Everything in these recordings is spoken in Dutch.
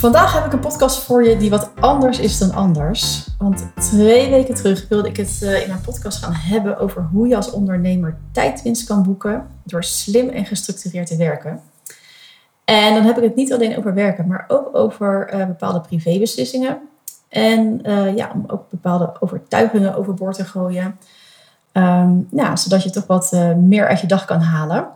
Vandaag heb ik een podcast voor je die wat anders is dan anders. Want twee weken terug wilde ik het eh, in mijn podcast gaan hebben over hoe je als ondernemer tijdwinst kan boeken door slim en gestructureerd te werken. En dan heb ik het niet alleen over werken, maar ook over uh, bepaalde privébeslissingen. En uh, ja, om ook bepaalde overtuigingen overboord te gooien. Nou, zodat je toch wat meer uit je dag kan halen.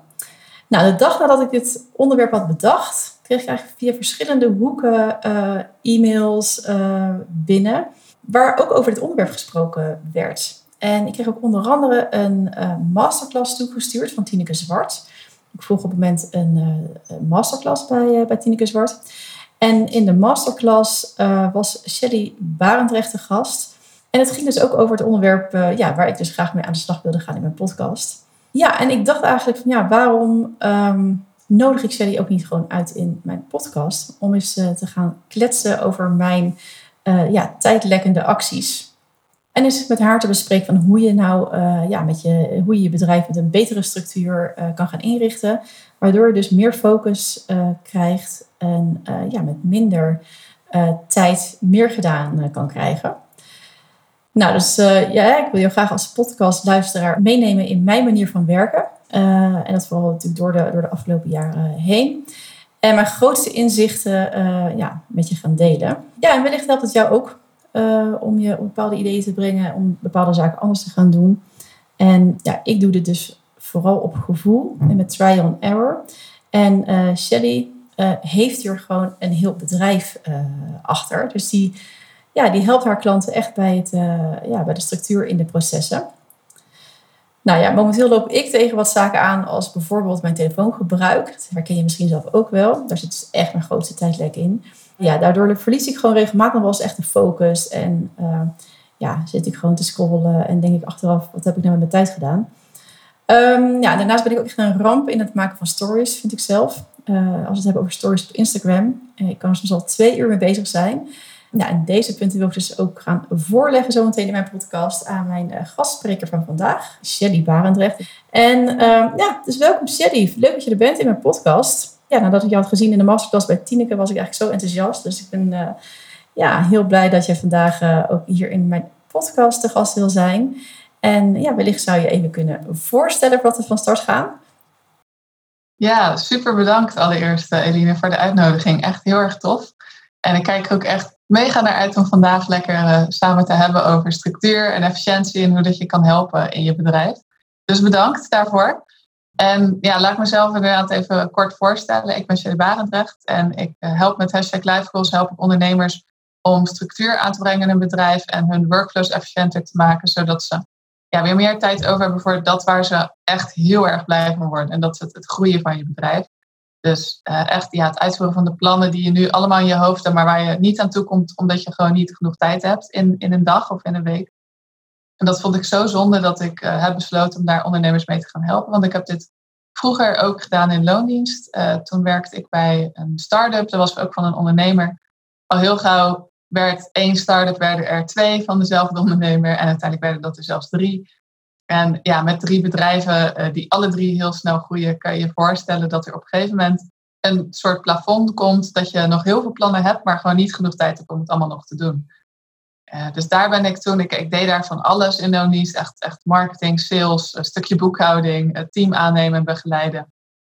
Nou, de dag nadat ik dit onderwerp had bedacht, kreeg ik eigenlijk via verschillende hoeken uh, e-mails uh, binnen, waar ook over dit onderwerp gesproken werd. En ik kreeg ook onder andere een uh, masterclass toegestuurd van Tineke Zwart. Ik volg op het moment een masterclass bij, bij Tineke Zwart. En in de masterclass was Shelly Barendrecht de gast. En het ging dus ook over het onderwerp ja, waar ik dus graag mee aan de slag wilde gaan in mijn podcast. Ja, en ik dacht eigenlijk van ja, waarom um, nodig ik Shelly ook niet gewoon uit in mijn podcast om eens uh, te gaan kletsen over mijn uh, ja, tijdlekkende acties. En eens met haar te bespreken van hoe je nou uh, ja, met je, hoe je, je bedrijf met een betere structuur kan gaan inrichten. Waardoor je dus meer focus krijgt en ja, met minder tijd meer gedaan kan krijgen. Nou, dus ja, ik wil je graag als podcastluisteraar meenemen in mijn manier van werken. Uh, en dat vooral natuurlijk door de, door de afgelopen jaren heen. En mijn grootste inzichten uh, ja, met je gaan delen. Ja, en wellicht helpt het jou ook uh, om je bepaalde ideeën te brengen, om bepaalde zaken anders te gaan doen. En ja, ik doe dit dus vooral op gevoel en met trial and error. En Shelly heeft hier gewoon een heel bedrijf achter. Dus die, ja, die helpt haar klanten echt bij, het, ja, bij de structuur in de processen. Nou ja, momenteel loop ik tegen wat zaken aan als bijvoorbeeld mijn telefoongebruik. Dat herken je misschien zelf ook wel. Daar zit dus echt mijn grootste tijdlek in. Ja, daardoor verlies ik gewoon regelmatig wel eens echt de focus. En uh, ja, zit ik gewoon te scrollen en denk ik achteraf, wat heb ik nou met mijn tijd gedaan? Um, ja, daarnaast ben ik ook echt een ramp in het maken van stories, vind ik zelf. Uh, als we het hebben over stories op Instagram. Uh, ik kan er soms al twee uur mee bezig zijn. Nou, deze punten wil ik dus ook gaan voorleggen zometeen in mijn podcast aan mijn uh, gastspreker van vandaag, Shelly Barendrecht. En uh, ja, dus welkom Shelly. Leuk dat je er bent in mijn podcast. Ja, nadat ik je had gezien in de masterclass bij Tineke was ik eigenlijk zo enthousiast. Dus ik ben uh, ja, heel blij dat je vandaag uh, ook hier in mijn podcast te gast wil zijn. En ja, wellicht zou je even kunnen voorstellen wat we van start gaan. Ja, super bedankt allereerst Eline voor de uitnodiging. Echt heel erg tof. En ik kijk ook echt mega naar uit om vandaag lekker uh, samen te hebben over structuur en efficiëntie en hoe dat je kan helpen in je bedrijf. Dus bedankt daarvoor. En ja, laat ik mezelf inderdaad even kort voorstellen. Ik ben Shelly Barendrecht en ik uh, help met hashtag LifeGoals, help ik ondernemers om structuur aan te brengen in een bedrijf en hun workflows efficiënter te maken, zodat ze ja, weer meer tijd over hebben voor dat waar ze echt heel erg blij van worden. En dat is het groeien van je bedrijf. Dus uh, echt ja, het uitvoeren van de plannen die je nu allemaal in je hoofd hebt, maar waar je niet aan toe komt omdat je gewoon niet genoeg tijd hebt in, in een dag of in een week. En dat vond ik zo zonde dat ik uh, heb besloten om daar ondernemers mee te gaan helpen. Want ik heb dit vroeger ook gedaan in loondienst. Uh, toen werkte ik bij een start-up. Dat was ook van een ondernemer. Al heel gauw werd één start-up, werden er twee van dezelfde ondernemer. En uiteindelijk werden dat er zelfs drie. En ja, met drie bedrijven uh, die alle drie heel snel groeien, kan je je voorstellen dat er op een gegeven moment een soort plafond komt dat je nog heel veel plannen hebt, maar gewoon niet genoeg tijd hebt om het allemaal nog te doen. Uh, dus daar ben ik toen, ik, ik deed daar van alles in Nonies, echt, echt marketing, sales, een stukje boekhouding, team aannemen en begeleiden.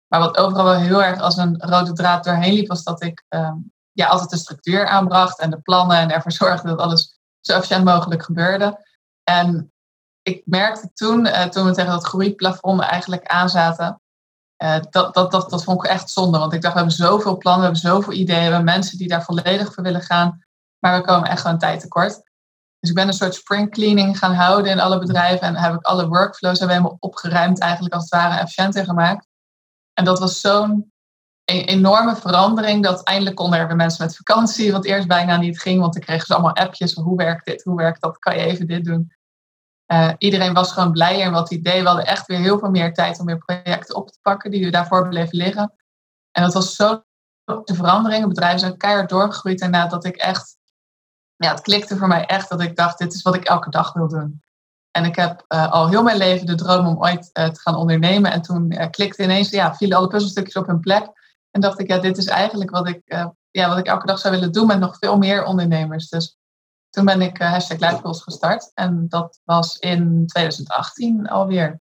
Maar wat overal wel heel erg als een rode draad doorheen liep, was dat ik um, ja, altijd de structuur aanbracht en de plannen en ervoor zorgde dat alles zo efficiënt mogelijk gebeurde. En ik merkte toen, uh, toen we tegen dat groeiplafond eigenlijk aanzaten, uh, dat, dat, dat, dat vond ik echt zonde. Want ik dacht, we hebben zoveel plannen, we hebben zoveel ideeën, we hebben mensen die daar volledig voor willen gaan, maar we komen echt gewoon tijd tekort. Dus ik ben een soort spring cleaning gaan houden in alle bedrijven en heb ik alle workflows hebben helemaal opgeruimd, eigenlijk als het ware efficiënter gemaakt. En dat was zo'n e-, enorme verandering dat eindelijk konden er weer mensen met vakantie, wat eerst bijna niet ging, want dan kregen ze allemaal appjes van hoe werkt dit, hoe werkt dat, kan je even dit doen. Uh, iedereen was gewoon blij in wat idee. We hadden echt weer heel veel meer tijd om weer projecten op te pakken die we daarvoor bleven liggen. En dat was zo de verandering. Het bedrijf is keihard doorgegroeid en dat ik echt, ja, het klikte voor mij echt dat ik dacht, dit is wat ik elke dag wil doen. En ik heb uh, al heel mijn leven de droom om ooit uh, te gaan ondernemen. En toen klikte ineens, ja, vielen alle puzzelstukjes op hun plek. En dacht ik, ja, dit is eigenlijk wat ik, ja, wat ik elke dag zou willen doen met nog veel meer ondernemers. Dus toen ben ik hashtag Lifegoals gestart. En dat was in 2018 alweer.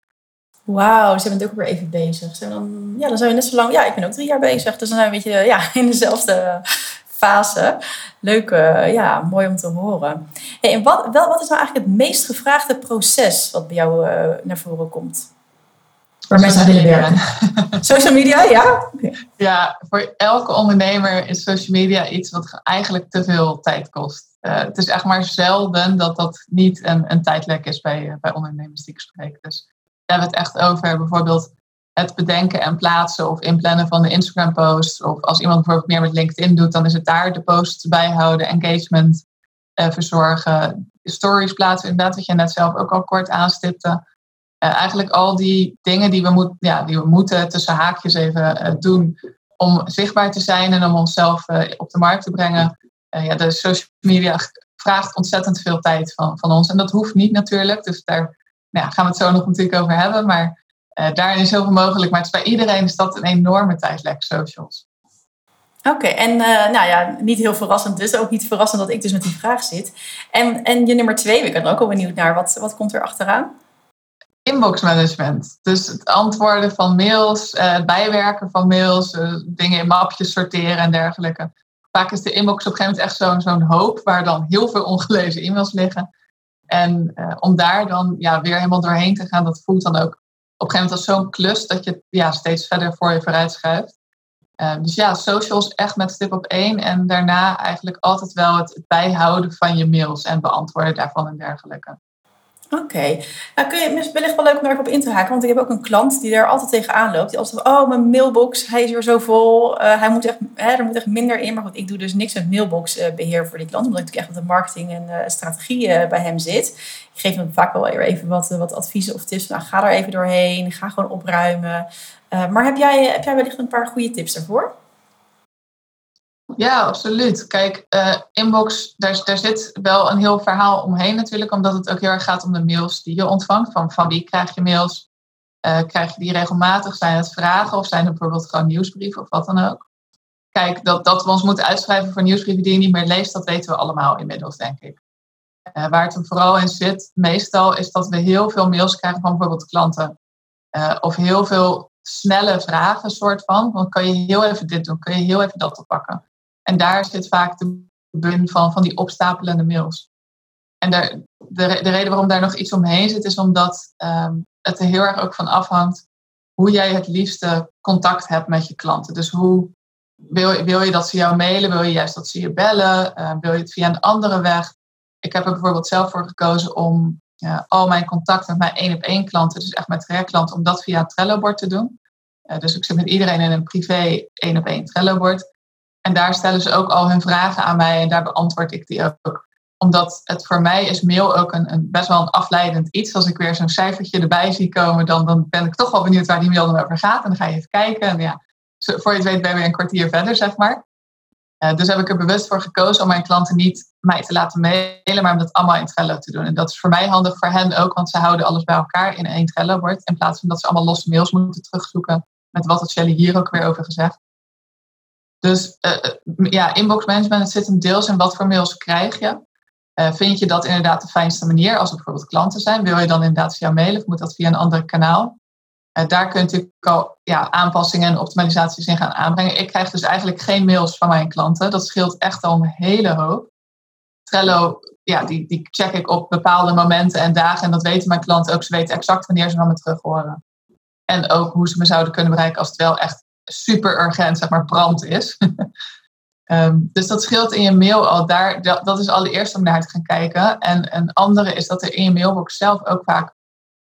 Wauw, ze bent ook weer even bezig. Zijn dan, ja, dan zijn we net zo lang. Ja, ik ben ook drie jaar bezig. Dus dan zijn we een beetje ja, in dezelfde fase. Leuk, ja, mooi om te horen. Hey, en wat, wel, wat is nou eigenlijk het meest gevraagde proces wat bij jou uh, naar voren komt? Waar mensen willen werken. social media, ja? Ja, voor elke ondernemer is social media iets wat eigenlijk te veel tijd kost. Uh, het is echt maar zelden dat dat niet een, een tijdlek is bij, bij ondernemers die ik spreek. Dus we hebben het echt over bijvoorbeeld het bedenken en plaatsen of inplannen van de Instagram posts. Of als iemand bijvoorbeeld meer met LinkedIn doet, dan is het daar de posts bijhouden, engagement uh, verzorgen. Stories plaatsen, inderdaad, wat je net zelf ook al kort aanstipte. Eigenlijk al die dingen die we, ja, die we moeten tussen haakjes even doen om zichtbaar te zijn en om onszelf op de markt te brengen. Ja, de social media vraagt ontzettend veel tijd van, van ons. En dat hoeft niet natuurlijk, dus daar nou ja, gaan we het zo nog natuurlijk over hebben. Maar uh, daarin is zoveel mogelijk. Maar het is bij iedereen is dat een enorme tijdlek, socials. Oké, en uh, nou ja, niet heel verrassend dus. Ook niet verrassend dat ik dus met die vraag zit. En, en je nummer twee, ik ben er ook al benieuwd naar. Wat, wat komt er achteraan? Inbox management. Dus het antwoorden van mails, uh, het bijwerken van mails, dingen in mapjes sorteren en dergelijke. Vaak is de inbox op een gegeven moment echt zo'n zo'n hoop waar dan heel veel ongelezen e-mails liggen. En uh, om daar dan ja, weer helemaal doorheen te gaan, dat voelt dan ook op een gegeven moment als zo'n klus dat je ja, steeds verder voor je vooruit schuift. Uh, dus ja, socials echt met stip op één. En daarna eigenlijk altijd wel het bijhouden van je mails en beantwoorden daarvan en dergelijke. Oké. Nou, kun je wellicht wel leuk om daar op in te haken. Want ik heb ook een klant die daar altijd tegenaan loopt. Die altijd oh, mijn mailbox, hij is weer zo vol. Uh, hij moet echt, hè, er moet echt minder in. Maar goed, ik doe dus niks met mailboxbeheer voor die klant. Omdat ik natuurlijk echt met de marketing en uh, strategie uh, bij hem zit. Ik geef hem vaak wel even wat, wat adviezen of tips. Nou, ga daar even doorheen. Ga gewoon opruimen. maar heb jij, heb jij wellicht een paar goede tips daarvoor? Ja, absoluut. Kijk, uh, inbox, daar, daar zit wel een heel verhaal omheen natuurlijk, omdat het ook heel erg gaat om de mails die je ontvangt. Van, van wie krijg je mails? Uh, krijg je die regelmatig? Zijn het vragen of zijn het bijvoorbeeld gewoon nieuwsbrieven of wat dan ook? Kijk, dat, dat we ons moeten uitschrijven voor nieuwsbrieven die je niet meer leest, dat weten we allemaal inmiddels, denk ik. Uh, waar het hem vooral in zit, meestal, is dat we heel veel mails krijgen van bijvoorbeeld klanten. of heel veel snelle vragen, soort van. Want kan je heel even dit doen? Kun je heel even dat oppakken? En daar zit vaak de bun van, van die opstapelende mails. En daar, de, de reden waarom daar nog iets omheen zit, is omdat um, het er heel erg ook van afhangt hoe jij het liefste contact hebt met je klanten. Dus hoe wil, wil je dat ze jou mailen? Wil je juist dat ze je bellen? Uh, wil je het via een andere weg? Ik heb er bijvoorbeeld zelf voor gekozen om al mijn contact met mijn één op één klanten, dus echt met trajectklanten, om dat via een Trello-bord te doen. Uh, dus ik zit met iedereen in een privé één op één Trello-bord. En daar stellen ze ook al hun vragen aan mij en daar beantwoord ik die ook. Omdat het voor mij is mail ook een, een best wel een afleidend iets. Als ik weer zo'n cijfertje erbij zie komen, dan, dan ben ik toch wel benieuwd waar die mail dan over gaat. En dan ga je even kijken. En ja, voor je het weet ben je weer een kwartier verder, zeg maar. Uh, dus heb ik er bewust voor gekozen om mijn klanten niet mij te laten mailen, maar om dat allemaal in Trello te doen. En dat is voor mij handig, voor hen ook, want ze houden alles bij elkaar in één Trello-bord. In plaats van dat ze allemaal losse mails moeten terugzoeken. Met wat had Shelly hier ook weer over gezegd. Dus uh, ja, inbox management, het zit hem deels in wat voor mails krijg je. Uh, vind je dat inderdaad de fijnste manier? Als er bijvoorbeeld klanten zijn, wil je dan inderdaad via mailen of moet dat via een ander kanaal? Daar kun je natuurlijk al ja, aanpassingen en optimalisaties in gaan aanbrengen. Ik krijg dus eigenlijk geen mails van mijn klanten. Dat scheelt echt al een hele hoop. Trello, ja, die, die check ik op bepaalde momenten en dagen. En dat weten mijn klanten ook. Ze weten exact wanneer ze van me terug horen. En ook hoe ze me zouden kunnen bereiken als het wel echt super urgent, zeg maar, brand is. um, dus dat scheelt in je mail al. Daar, dat, dat is allereerst om naar te gaan kijken. En een andere is dat er in je mailbox zelf ook vaak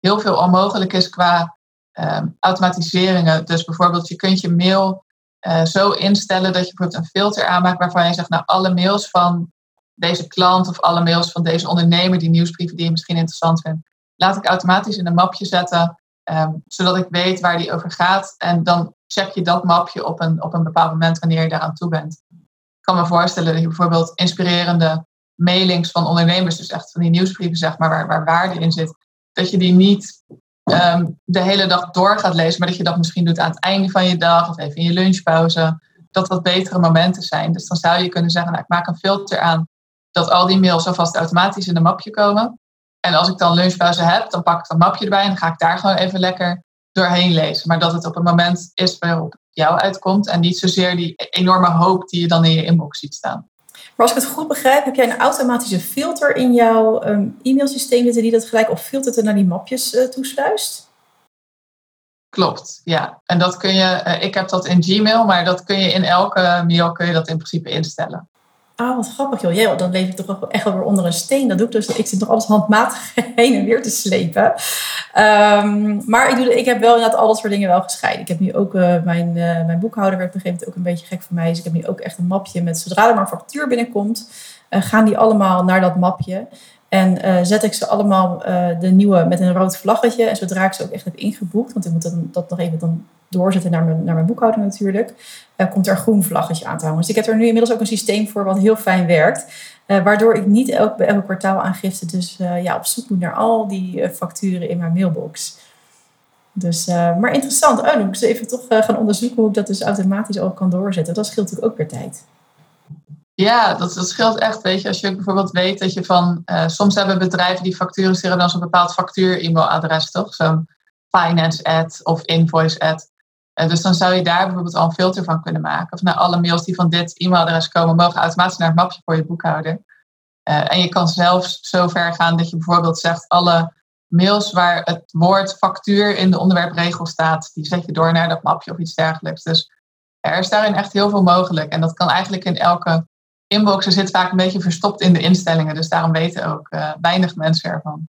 heel veel onmogelijk is qua ehm, automatiseringen. Dus bijvoorbeeld, je kunt je mail uh, zo instellen dat je bijvoorbeeld een filter aanmaakt waarvan je zegt, nou, alle mails van deze klant of alle mails van deze ondernemer, die nieuwsbrieven die je misschien interessant vindt, laat ik automatisch in een mapje zetten, um, zodat ik weet waar die over gaat. En dan check je dat mapje op een, op een bepaald moment wanneer je daaraan toe bent. Ik kan me voorstellen dat je bijvoorbeeld inspirerende mailings van ondernemers, dus echt van die nieuwsbrieven, zeg maar, waar, waar waarde in zit, dat je die niet um, de hele dag door gaat lezen, maar dat je dat misschien doet aan het einde van je dag of even in je lunchpauze. Dat dat betere momenten zijn. Dus dan zou je kunnen zeggen, nou, ik maak een filter aan dat al die mails alvast automatisch in een mapje komen. En als ik dan lunchpauze heb, dan pak ik dat mapje erbij en dan ga ik daar gewoon even lekker doorheen lezen. Maar dat het op een moment is waarop jou uitkomt en niet zozeer die enorme hoop die je dan in je inbox ziet staan. Maar als ik het goed begrijp, heb jij een automatische filter in jouw um, e-mailsysteem zitten die dat gelijk op filtert naar die mapjes uh, toesluist? Klopt, ja. En dat kun je, uh, ik heb dat in Gmail, maar dat kun je in elke mail kun je dat in principe instellen. Ah, wat grappig joh. Ja, dan leef ik toch echt wel weer onder een steen. Dat doe ik dus. Ik zit nog alles handmatig heen en weer te slepen. Um, maar ik, doe, ik heb wel inderdaad al dat soort dingen wel gescheiden. Ik heb nu ook, uh, mijn, uh, mijn boekhouder werd op een gegeven moment ook een beetje gek voor mij. Dus ik heb nu ook echt een mapje met, zodra er maar een factuur binnenkomt, uh, gaan die allemaal naar dat mapje. En zet ik ze allemaal de nieuwe met een rood vlaggetje. En zodra ik ze ook echt heb ingeboekt, want ik moet dan, dat nog even dan doorzetten naar mijn, naar mijn boekhouder natuurlijk, uh, komt er een groen vlaggetje aan te hangen. Dus ik heb er nu inmiddels ook een systeem voor wat heel fijn werkt. Waardoor ik niet elk, bij elke kwartaalaangifte dus ja, op zoek moet naar al die facturen in mijn mailbox. Dus, maar interessant. Oh, dan moet ik ze even toch gaan onderzoeken hoe ik dat dus automatisch ook kan doorzetten. Dat scheelt natuurlijk ook weer tijd. Ja, dat, dat scheelt echt. Weet je, als je bijvoorbeeld weet dat je van. soms hebben bedrijven die facturen sturen dan zo'n bepaald factuur-e-mailadres, toch? Zo'n finance ad of invoice ad. Uh, dus dan zou je daar bijvoorbeeld al een filter van kunnen maken. Of naar alle mails die van dit e-mailadres komen, mogen automatisch naar het mapje voor je boekhouder. Uh, en je kan zelfs zo ver gaan dat je bijvoorbeeld zegt alle mails waar het woord factuur in de onderwerpregel staat, die zet je door naar dat mapje of iets dergelijks. Dus er is daarin echt heel veel mogelijk. En dat kan eigenlijk in elke inbox. Er zit vaak een beetje verstopt in de instellingen. Dus daarom weten ook uh, weinig mensen ervan.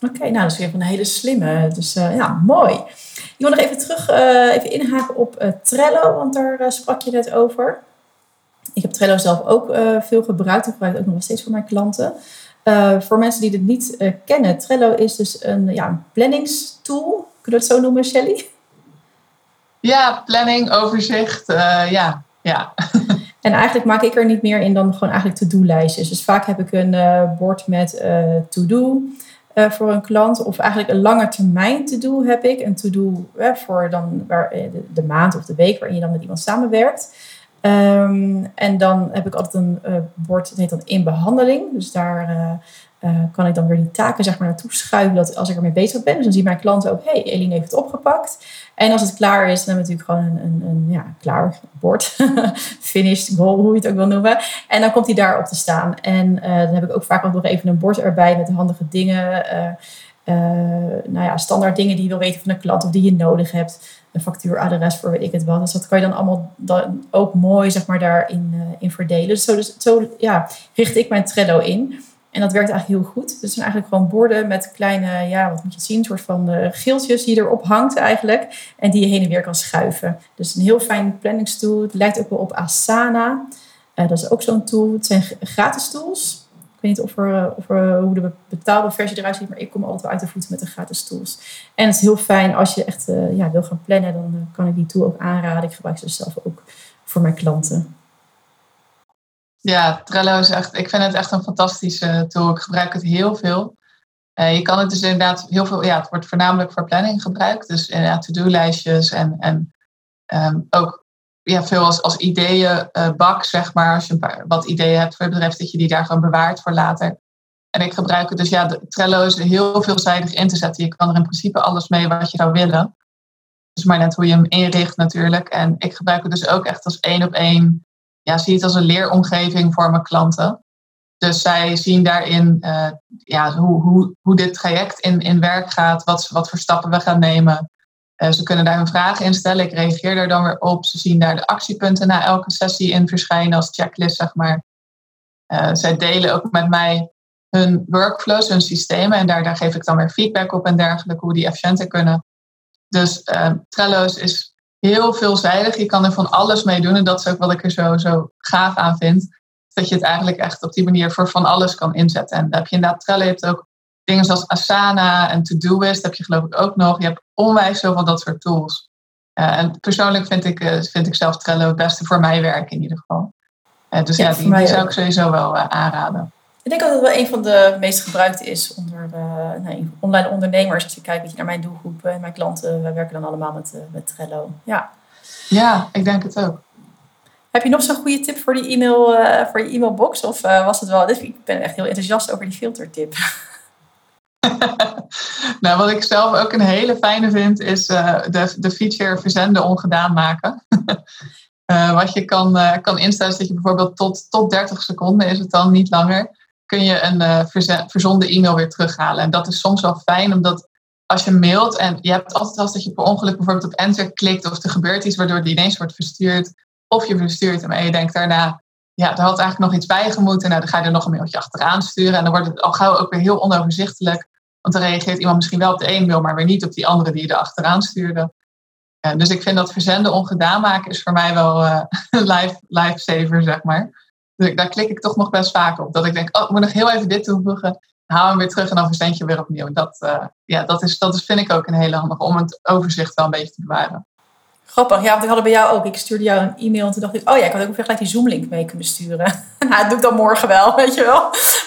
Oké, nou dat is weer een hele slimme. Dus uh, ja, mooi. Ik wil nog even terug uh, even inhaken op Trello, want daar sprak je net over. Ik heb Trello zelf ook veel gebruikt. Ik gebruik het ook nog steeds voor mijn klanten. voor mensen die het niet kennen, Trello is dus een, ja, planningstool. Kunnen we het zo noemen, Shelly? Ja, planning, overzicht, ja. ja. En eigenlijk maak ik er niet meer in dan gewoon eigenlijk to-do-lijstjes. Dus vaak heb ik een bord met to-do. Uh, voor een klant. Of eigenlijk een lange termijn to-do heb ik. Een to-do voor dan waar, eh, de, maand of de week waarin je dan met iemand samenwerkt. Um, en dan heb ik altijd een uh, bord, dat heet dan in behandeling. Dus daar uh, kan ik dan weer die taken zeg maar, naartoe schuiven dat als ik ermee bezig ben. Dus dan zien mijn klanten ook, hey, Eline heeft het opgepakt. En als het klaar is, dan hebben we natuurlijk gewoon een, een, een ja, klaar bord. Finished goal, hoe je het ook wil noemen. En dan komt hij daarop te staan. En dan heb ik ook vaak nog even een bord erbij met handige dingen. Nou ja, standaard dingen die je wil weten van een klant of die je nodig hebt. Een factuuradres voor weet ik het wel. Dus dat kan je dan allemaal dan ook mooi zeg maar, daarin in verdelen. Dus zo, dus zo ja, richt ik mijn Trello in. En dat werkt eigenlijk heel goed. Dus het zijn eigenlijk gewoon borden met kleine, ja, wat moet je zien, soort van uh, geeltjes die erop hangt eigenlijk. En die je heen en weer kan schuiven. Dus een heel fijn planningstool. Het lijkt ook wel op Asana. Uh, dat is ook zo'n tool. Het zijn gratis tools. Niet of er, eh, of er, hoe de betaalde versie eruit ziet, maar ik kom altijd uit de voeten met de gratis tools. En het is heel fijn als je echt uh, ja, wil gaan plannen, dan kan ik die tool ook aanraden. Ik gebruik ze zelf ook voor mijn klanten. Ja, Trello is echt, ik vind het echt een fantastische tool. Ik gebruik het heel veel. Je kan het dus inderdaad heel veel, ja, het wordt voornamelijk voor planning gebruikt. Dus inderdaad to-do-lijstjes en, en um, ook ja, veel als, als ideeënbak, uh, zeg maar. Als je een paar, wat ideeën hebt voor je bedrijf, dat je die daar gewoon bewaart voor later. En ik gebruik het dus, ja, de, Trello is heel veelzijdig in te zetten. Je kan er in principe alles mee wat je zou willen. Dus maar net hoe je hem inricht natuurlijk. En ik gebruik het dus ook echt als één op één ja, zie het als een leeromgeving voor mijn klanten. Dus zij zien daarin uh, ja, hoe, hoe, hoe dit traject in, in werk gaat, wat, wat voor stappen we gaan nemen. Uh, ze kunnen daar een vraag in stellen. Ik reageer daar dan weer op. Ze zien daar de actiepunten na elke sessie in verschijnen als checklist, zeg maar. Uh, zij delen ook met mij hun workflows, hun systemen. En daar, daar geef ik dan weer feedback op en dergelijke, hoe die efficiënter kunnen. Dus uh, Trello's is heel veelzijdig. Je kan er van alles mee doen. En dat is ook wat ik er zo, zo gaaf aan vind. Dat je het eigenlijk echt op die manier voor van alles kan inzetten. En dan heb je inderdaad Trello. Je hebt ook dingen zoals Asana en To-Do-List. heb je geloof ik ook nog. Je hebt onwijs veel van dat soort tools. Uh, en persoonlijk vind ik, uh, vind ik zelf Trello het beste voor mijn werk in ieder geval. Uh, dus ja, ja die, die zou ik sowieso wel aanraden. Ik denk dat het wel een van de meest gebruikte is onder nee, online ondernemers. Als je kijkt naar mijn doelgroep en mijn klanten, wij werken dan allemaal met, met Trello. Ja. ja, ik denk het ook. Heb je nog zo'n goede tip voor, die e-mail, voor je e-mailbox? Of was het wel... Ik ben echt heel enthousiast over die filtertip. nou, wat ik zelf ook een hele fijne vind, is uh, de, de feature verzenden ongedaan maken. uh, wat je kan, uh, kan instellen is dat je bijvoorbeeld tot, tot 30 seconden, is het dan niet langer, kun je een verzonden e-mail weer terughalen. En dat is soms wel fijn, omdat als je mailt en je hebt altijd als dat je per ongeluk bijvoorbeeld op enter klikt of er gebeurt iets waardoor die ineens wordt verstuurd, of je verstuurt hem en je denkt daarna, ja, er had eigenlijk nog iets bij gemoeten. Nou, dan ga je er nog een mailtje achteraan sturen. En dan wordt het al gauw ook weer heel onoverzichtelijk. Want dan reageert iemand misschien wel op de ene mail, maar weer niet op die andere die je er achteraan stuurde. Uh, dus ik vind dat verzenden ongedaan maken is voor mij wel uh, life, lifesaver, zeg maar. Dus daar klik ik toch nog best vaak op. Dat ik denk, oh, ik moet nog heel even dit toevoegen. Haal hem weer terug en dan verzend je weer opnieuw. Dat, uh, ja, dat, is, dat is, vind ik ook een hele handige om het overzicht wel een beetje te bewaren. Grappig, ja, want ik had bij jou ook. Ik stuurde jou een e-mail en toen dacht ik, oh ja, ik had ook gelijk die Zoom-link mee kunnen sturen. nou, dat doe ik dan morgen wel, weet je wel.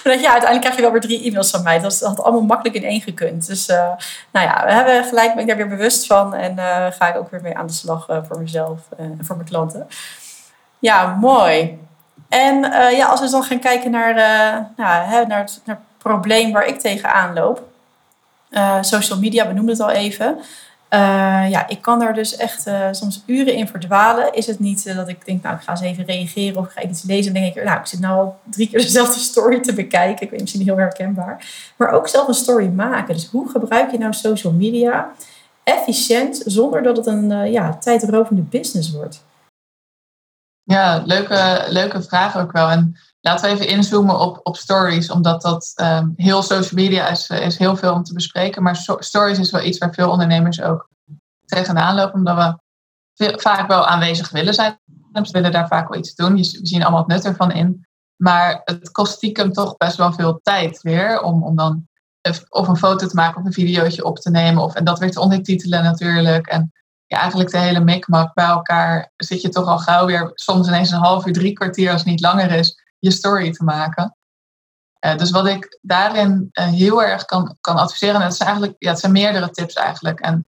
Maar ja, uiteindelijk krijg je wel weer drie e-mails van mij. Dat had allemaal makkelijk in één gekund. Dus uh, nou ja, we hebben gelijk, ben ik daar weer bewust van. En uh, ga ik ook weer mee aan de slag uh, voor mezelf en voor mijn klanten. Ja, mooi. En ja, als we dan gaan kijken naar, nou, hè, naar, het, naar probleem waar ik tegenaan loop. social media, we noemden het al even. Uh, ja, ik kan daar dus echt uh, soms uren in verdwalen. Is het niet uh, dat ik denk, nou, ik ga eens even reageren of ga iets lezen. En denk ik, nou, ik zit nou al drie keer dezelfde story te bekijken. Ik weet misschien heel herkenbaar. Maar ook zelf een story maken. Dus hoe gebruik je nou social media efficiënt zonder dat het een ja, tijdrovende business wordt? Ja, leuke, leuke vraag ook wel. En laten we even inzoomen op, op stories, omdat dat um, heel social media is, is heel veel om te bespreken. Maar stories is wel iets waar veel ondernemers ook tegenaan lopen, omdat we vaak wel aanwezig willen zijn. Ze willen daar vaak wel iets doen. We zien allemaal het nut ervan in. Maar het kost stiekem toch best wel veel tijd weer om, om dan of een foto te maken of een videootje op te nemen. Of, en dat weer te ondertitelen natuurlijk. En ja, eigenlijk de hele mikmak bij elkaar zit je toch al gauw weer soms ineens een half uur, drie kwartier als het niet langer is je story te maken. Uh, dus wat ik daarin uh, heel erg kan, kan adviseren, en het, is eigenlijk, ja, het zijn meerdere tips eigenlijk. En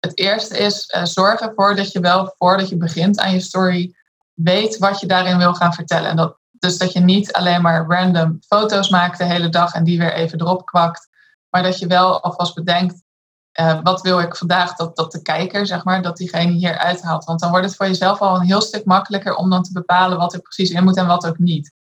het eerste is uh, zorg ervoor dat je wel voordat je begint aan je story weet wat je daarin wil gaan vertellen. En dat, dus dat je niet alleen maar random foto's maakt de hele dag en die weer even erop kwakt. Maar dat je wel alvast bedenkt, wat wil ik vandaag dat, dat de kijker, zeg maar, dat diegene hier uithaalt. Want dan wordt het voor jezelf al een heel stuk makkelijker om dan te bepalen wat er precies in moet en wat ook niet.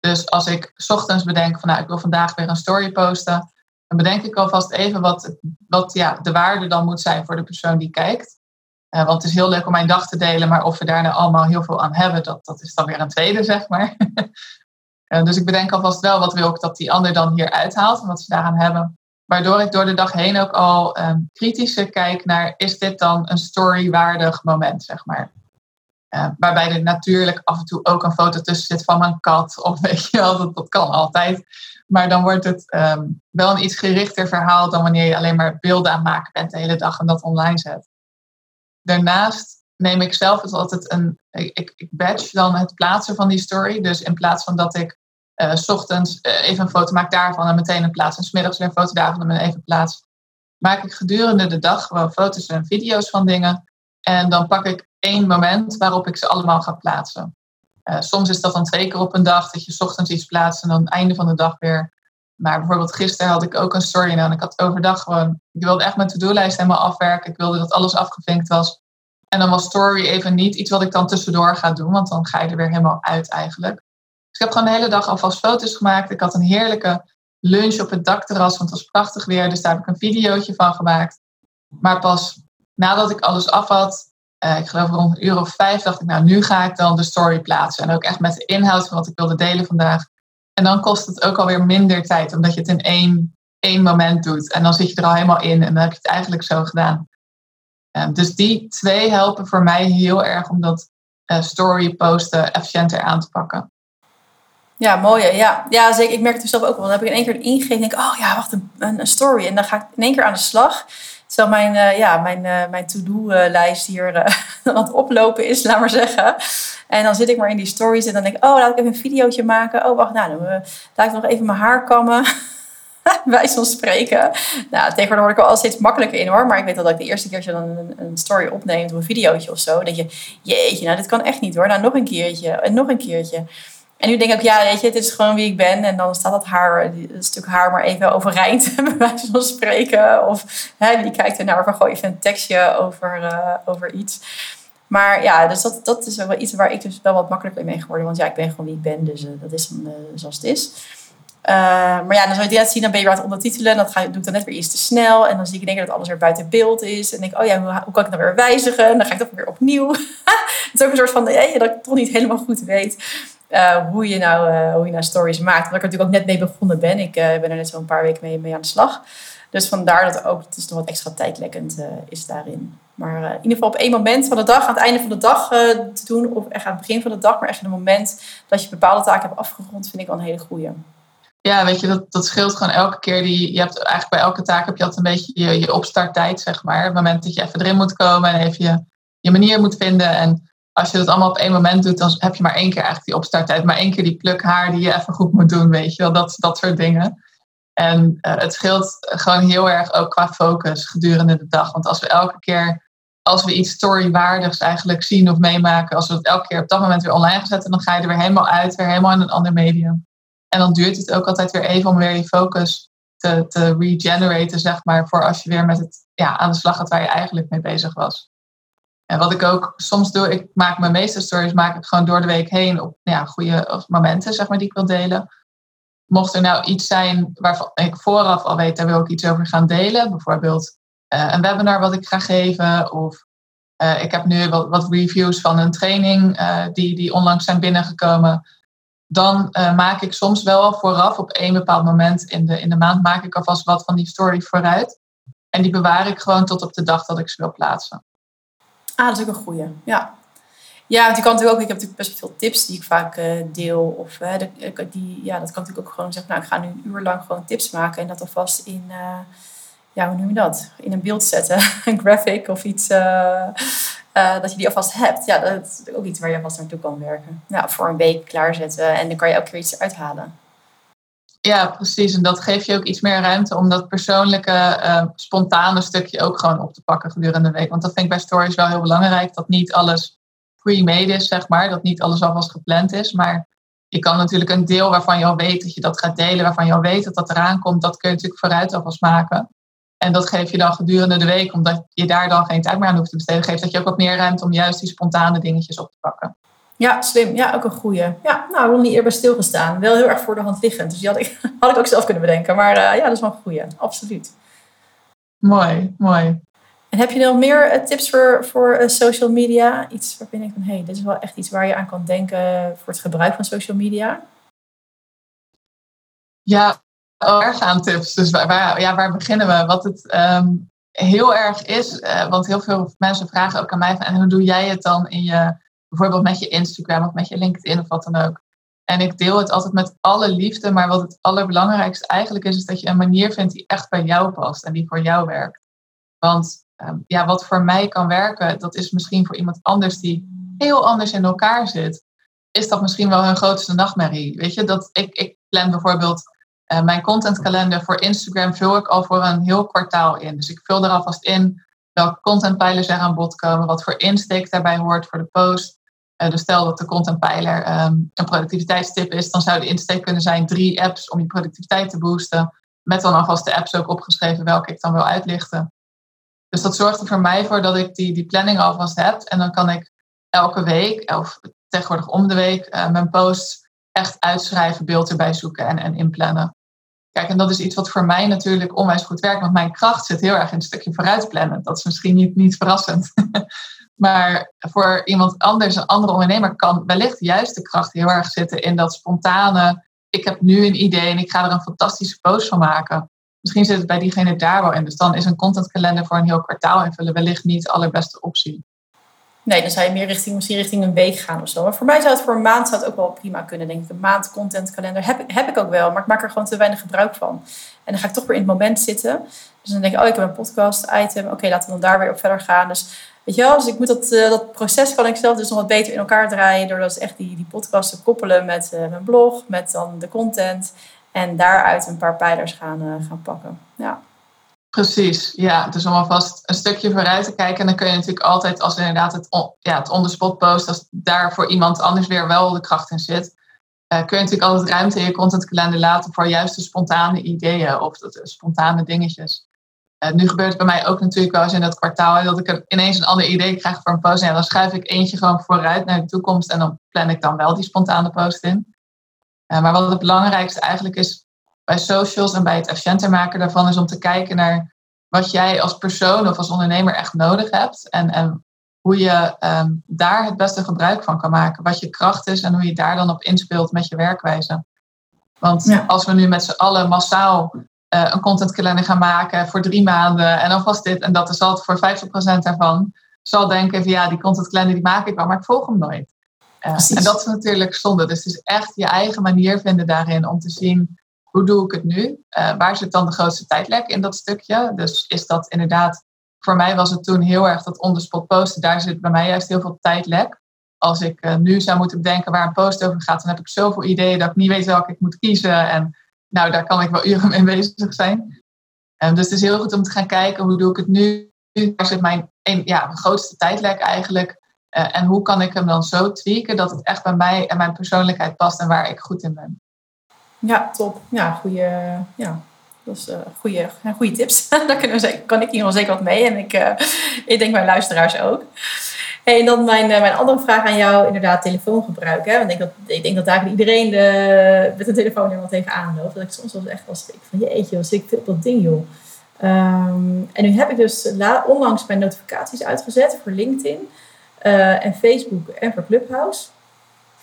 Dus als ik ochtends bedenk van nou, ik wil vandaag weer een story posten, dan bedenk ik alvast even wat, wat ja, de waarde dan moet zijn voor de persoon die kijkt. Uh, want het is heel leuk om mijn dag te delen, maar of we daar nou allemaal heel veel aan hebben, dat, dat is dan weer een tweede, zeg maar. uh, dus ik bedenk alvast wel wat wil ik dat die ander dan hier uithaalt en wat ze daaraan hebben. Waardoor ik door de dag heen ook al um, kritischer kijk naar, is dit dan een storywaardig moment, zeg maar. Uh, waarbij er natuurlijk af en toe ook een foto tussen zit van mijn kat. Of weet je wel, dat, dat kan altijd. Maar dan wordt het um, wel een iets gerichter verhaal dan wanneer je alleen maar beelden aan maken bent de hele dag en dat online zet. Daarnaast neem ik zelf het altijd een. Ik, ik badge dan het plaatsen van die story. Dus in plaats van dat ik s ochtends uh, even een foto maak daarvan en meteen een plaats. En smiddags weer een foto daarvan en even plaats. Maak ik gedurende de dag gewoon foto's en video's van dingen. En dan pak ik één moment waarop ik ze allemaal ga plaatsen. Uh, soms is dat dan twee keer op een dag, dat je ochtends iets plaatst en dan het einde van de dag weer. Maar bijvoorbeeld gisteren had ik ook een story en ik had overdag gewoon, ik wilde echt mijn to-do-lijst helemaal afwerken. Ik wilde dat alles afgevinkt was. En dan was story even niet iets wat ik dan tussendoor ga doen, want dan ga je er weer helemaal uit eigenlijk. Dus ik heb gewoon de hele dag alvast foto's gemaakt. Ik had een heerlijke lunch op het dakterras, want het was prachtig weer. Dus daar heb ik een videootje van gemaakt. Maar pas nadat ik alles af had, uh, ik geloof rond een uur of vijf, dacht ik, nou, nu ga ik dan de story plaatsen. En ook echt met de inhoud van wat ik wilde delen vandaag. En dan kost het ook alweer minder tijd, omdat je het in één, één moment doet. En dan zit je er al helemaal in en dan heb je het eigenlijk zo gedaan. Ehm, dus die twee helpen voor mij heel erg om dat uh, story posten efficiënter aan te pakken. Ja, mooi. Ja, ja zeker. Ik merk het dus zelf ook wel. Dan heb ik in één keer ingegeven denk ik, oh ja, wacht, een, een, story. En dan ga ik in één keer aan de slag. Terwijl mijn, uh, ja, mijn, uh, mijn to-do-lijst hier aan het oplopen is, laat maar zeggen. En dan zit ik maar in die stories en dan denk ik, oh, laat ik even een videootje maken. Oh, wacht, nou, dan laat ik nog even mijn haar kammen. Wij van spreken. Nou, tegenwoordig word ik wel al steeds makkelijker in hoor. Maar ik weet dat ik de eerste keer dan een, een story opneemt of een videootje of zo. Denk je, jeetje, nou dit kan echt niet hoor. Nou, nog een keertje en nog een keertje. En nu denk ik, ja, weet je, het is gewoon wie ik ben. En dan staat dat haar, een stuk haar maar even overeind, bij wijze van spreken. Of hè, wie kijkt er naar, of gooi even een tekstje over, uh, over iets. Maar ja, dus dat, dat is wel iets waar ik dus wel wat makkelijker mee geworden. Want ja, ik ben gewoon wie ik ben, dus uh, dat is dan uh, zoals het is. Maar ja, dan zou je het zien, dan ben je weer aan het ondertitelen. Dat ga, doe ik dan net weer iets te snel. En dan zie ik keer dat alles weer buiten beeld is. En denk oh ja, hoe, kan ik dat weer wijzigen? En dan ga ik dat weer opnieuw. het is ook een soort van, hey, dat ik toch niet helemaal goed weet uh, hoe, je nou, uh, hoe je nou stories maakt. Omdat ik er natuurlijk ook net mee begonnen ben. Ik ben er net zo'n paar weken mee, mee aan de slag. Dus vandaar dat ook, het is nog wat extra tijdlekkend is daarin. Maar in ieder geval op één moment van de dag, aan het einde van de dag te doen. Of echt aan het begin van de dag. Maar echt een moment dat je bepaalde taken hebt afgerond, vind ik wel een hele goede. Ja, weet je, dat, dat scheelt gewoon elke keer. Die, je hebt eigenlijk bij elke taak heb je altijd een beetje je, je opstarttijd, zeg maar. Het moment dat je even erin moet komen en even je, je manier moet vinden. En als je dat allemaal op één moment doet, dan heb je maar één keer eigenlijk die opstarttijd. Maar één keer die pluk haar die je even goed moet doen, weet je wel. Dat, dat soort dingen. En uh, het scheelt gewoon heel erg ook qua focus gedurende de dag. Want als we elke keer, als we iets storywaardigs eigenlijk zien of meemaken, als we het elke keer op dat moment weer online gaan zetten, dan ga je er weer helemaal uit, weer helemaal in een ander medium. En dan duurt het ook altijd weer even om weer je focus te, te regeneraten, zeg maar, voor als je weer met het ja, aan de slag gaat waar je eigenlijk mee bezig was. En wat ik ook soms doe, ik maak mijn meeste stories maak ik gewoon door de week heen op ja, goede momenten, zeg maar, die ik wil delen. Mocht er nou iets zijn waarvan ik vooraf al weet, daar wil ik iets over gaan delen. Bijvoorbeeld uh, een webinar wat ik ga geven. Of uh, ik heb nu wat, reviews van een training uh, die, die onlangs zijn binnengekomen dan maak ik soms wel vooraf op één bepaald moment in de, in de maand maak ik alvast wat van die story vooruit. En die bewaar ik gewoon tot op de dag dat ik ze wil plaatsen. Ah, dat is ook een goeie. Ja. Ja, want kan natuurlijk ook, ik heb natuurlijk best veel tips die ik vaak uh, deel. Of die, ja, dat kan natuurlijk ook gewoon zeggen, nou, ik ga nu een uur lang gewoon tips maken en dat alvast in, ja, hoe noem je dat? In een beeld zetten, een graphic of iets. Uh, dat je die alvast hebt. Ja, dat is ook iets waar je alvast naartoe kan werken. Nou, voor een week klaarzetten en dan kan je elke keer iets eruit halen. Ja, precies. En dat geeft je ook iets meer ruimte om dat persoonlijke, uh, spontane stukje ook gewoon op te pakken gedurende de week. Want dat vind ik bij stories wel heel belangrijk. Dat niet alles pre-made is, zeg maar. Dat niet alles alvast gepland is. Maar je kan natuurlijk een deel waarvan je al weet dat je dat gaat delen, waarvan je al weet dat dat eraan komt, dat kun je natuurlijk vooruit alvast maken. En dat geef je dan gedurende de week, omdat je daar dan geen tijd meer aan hoeft te besteden. Geeft dat je ook wat meer ruimte om juist die spontane dingetjes op te pakken. Ja, slim. Ja, ook een goeie. Ja, nou, nog niet eerder stilgestaan. Wel heel erg voor de hand liggend. Dus die had ik, had ik ook zelf kunnen bedenken. Maar uh, ja, dat is wel een goeie. Absoluut. Mooi, mooi. En heb je nog meer uh, tips voor, voor uh, social media? Iets waarvan denkt van, hé, hey, dit is wel echt iets waar je aan kan denken voor het gebruik van social media? Ja, erg aan tips. Dus waar, ja, waar beginnen we? Wat het um, heel erg is, want heel veel mensen vragen ook aan mij van, en hoe doe jij het dan in je, bijvoorbeeld met je Instagram of met je LinkedIn of wat dan ook. En ik deel het altijd met alle liefde, maar wat het allerbelangrijkste eigenlijk is, is dat je een manier vindt die echt bij jou past en die voor jou werkt. Want um, ja, wat voor mij kan werken, dat is misschien voor iemand anders die heel anders in elkaar zit, is dat misschien wel hun grootste nachtmerrie. Weet je, dat ik, ik plan bijvoorbeeld uh, mijn contentkalender voor Instagram vul ik al voor een heel kwartaal in. Dus ik vul er alvast in welke contentpijlers er aan bod komen, wat voor insteek daarbij hoort voor de post. Uh, dus stel dat de contentpijler um, een productiviteitstip is, dan zou de insteek kunnen zijn drie apps om je productiviteit te boosten. Met dan alvast de apps ook opgeschreven welke ik dan wil uitlichten. Dus dat zorgt er voor mij voor dat ik die, die planning alvast heb. En dan kan ik elke week, of tegenwoordig om de week, uh, mijn posts echt uitschrijven, beeld erbij zoeken en, en inplannen. Kijk, en dat is iets wat voor mij natuurlijk onwijs goed werkt, want mijn kracht zit heel erg in het stukje vooruitplannen. Dat is misschien niet, niet verrassend. maar voor iemand anders, een andere ondernemer, kan wellicht juist de kracht heel erg zitten in dat spontane. Ik heb nu een idee en ik ga er een fantastische post van maken. misschien zit het bij diegene daar wel in. Dus dan is een contentkalender voor een heel kwartaal invullen wellicht niet de allerbeste optie. Nee, dan zou je meer richting, misschien richting een week gaan of zo. Maar voor mij zou het voor een maand zou het ook wel prima kunnen, denk ik. Een maand contentkalender heb, heb ik ook wel, maar ik maak er gewoon te weinig gebruik van. En dan ga ik toch weer in het moment zitten. Dus dan denk ik, oh, ik heb een podcast item. Oké, laten we dan daar weer op verder gaan. Dus weet je wel, dus ik moet dat, uh, dat proces kan ik zelf dus nog wat beter in elkaar draaien. Door dus echt die, die podcast te koppelen met uh, mijn blog, met dan de content. En daaruit een paar pijlers gaan, uh, gaan pakken. Ja. Precies, ja. Dus om alvast een stukje vooruit te kijken. dan kun je natuurlijk altijd, als inderdaad het, on, ja, het on-the-spot post, als daar voor iemand anders weer wel de kracht in zit, uh, kun je natuurlijk altijd ruimte in je contentkalender laten voor juist de spontane ideeën of de, de spontane dingetjes. Uh, nu gebeurt het bij mij ook natuurlijk wel eens in dat kwartaal dat ik ineens een ander idee krijg voor een post. En dan schuif ik eentje gewoon vooruit naar de toekomst en dan plan ik dan wel die spontane post in. Maar wat het belangrijkste eigenlijk is bij socials en bij het efficiënter maken daarvan is om te kijken naar wat jij als persoon of als ondernemer echt nodig hebt. En, en hoe je um, daar het beste gebruik van kan maken. Wat je kracht is en hoe je daar dan op inspeelt met je werkwijze. Want ja. als we nu met z'n allen massaal uh, een contentkalender gaan maken voor drie maanden en alvast dit en dat is altijd voor 50% daarvan, zal denken van ja, die contentkalender die maak ik wel, maar ik volg hem nooit. Uh, en dat is natuurlijk zonde. Dus het is echt je eigen manier vinden daarin om te zien hoe doe ik het nu? Uh, waar zit dan de grootste tijdlek in dat stukje? Dus is dat inderdaad, voor mij was het toen heel erg dat on-the-spot posten. Daar zit bij mij juist heel veel tijdlek. Als ik uh, nu zou moeten bedenken waar een post over gaat, dan heb ik zoveel ideeën dat ik niet weet welke ik moet kiezen. En nou, daar kan ik wel uren mee bezig zijn. Um, dus het is heel goed om te gaan kijken, hoe doe ik het nu? Waar zit mijn een, ja, grootste tijdlek eigenlijk? Uh, en hoe kan ik hem dan zo tweaken dat het echt bij mij en mijn persoonlijkheid past en waar ik goed in ben? Ja, top. Ja, goede, ja, dat is goede, goede tips. Daar kunnen we, kan ik hier wel zeker wat mee. En ik, uh, ik denk mijn luisteraars ook. En dan mijn, uh, mijn andere vraag aan jou, inderdaad, telefoongebruik. Hè? Want ik denk dat, ik denk dat eigenlijk iedereen de, met een telefoon wel tegenaan loopt. Dat ik soms wel echt wel ik van jeetje, wat zit ik op dat ding joh. Um, en nu heb ik dus la, onlangs mijn notificaties uitgezet voor LinkedIn en Facebook en voor Clubhouse.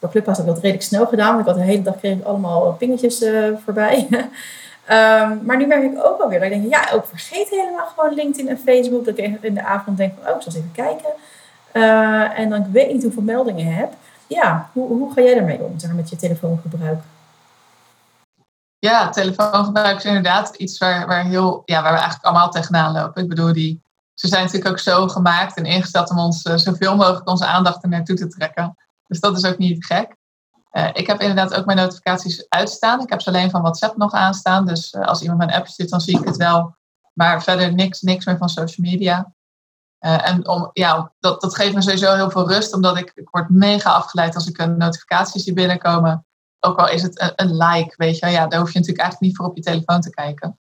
Voor Clubhouse heb ik dat redelijk snel gedaan. Want ik had de hele dag kreeg ik allemaal pingetjes uh, voorbij. um, maar nu merk ik ook alweer dat ik denk, ja, ook vergeet helemaal gewoon LinkedIn en Facebook. Dat ik in de avond denk van, oh, ik zal eens even kijken. Uh, en dan ik weet niet hoeveel meldingen heb. Ja, hoe, hoe ga jij daarmee om, met je telefoongebruik? Ja, telefoongebruik is inderdaad iets waar, waar, heel, ja, waar we eigenlijk allemaal tegenaan lopen. Ik bedoel, die, ze zijn natuurlijk ook zo gemaakt en ingesteld om ons zoveel mogelijk onze aandacht er naartoe te trekken. Dus dat is ook niet gek. Uh, ik heb inderdaad ook mijn notificaties uitstaan. Ik heb ze alleen van WhatsApp nog aanstaan. Dus uh, als iemand mijn app stuurt, dan zie ik het wel. Maar verder niks, niks meer van social media. Uh, en om, ja, dat, dat geeft me sowieso heel veel rust, omdat ik, ik word mega afgeleid als ik een notificaties zie binnenkomen. Ook al is het een, een, like, weet je ja, daar hoef je natuurlijk eigenlijk niet voor op je telefoon te kijken.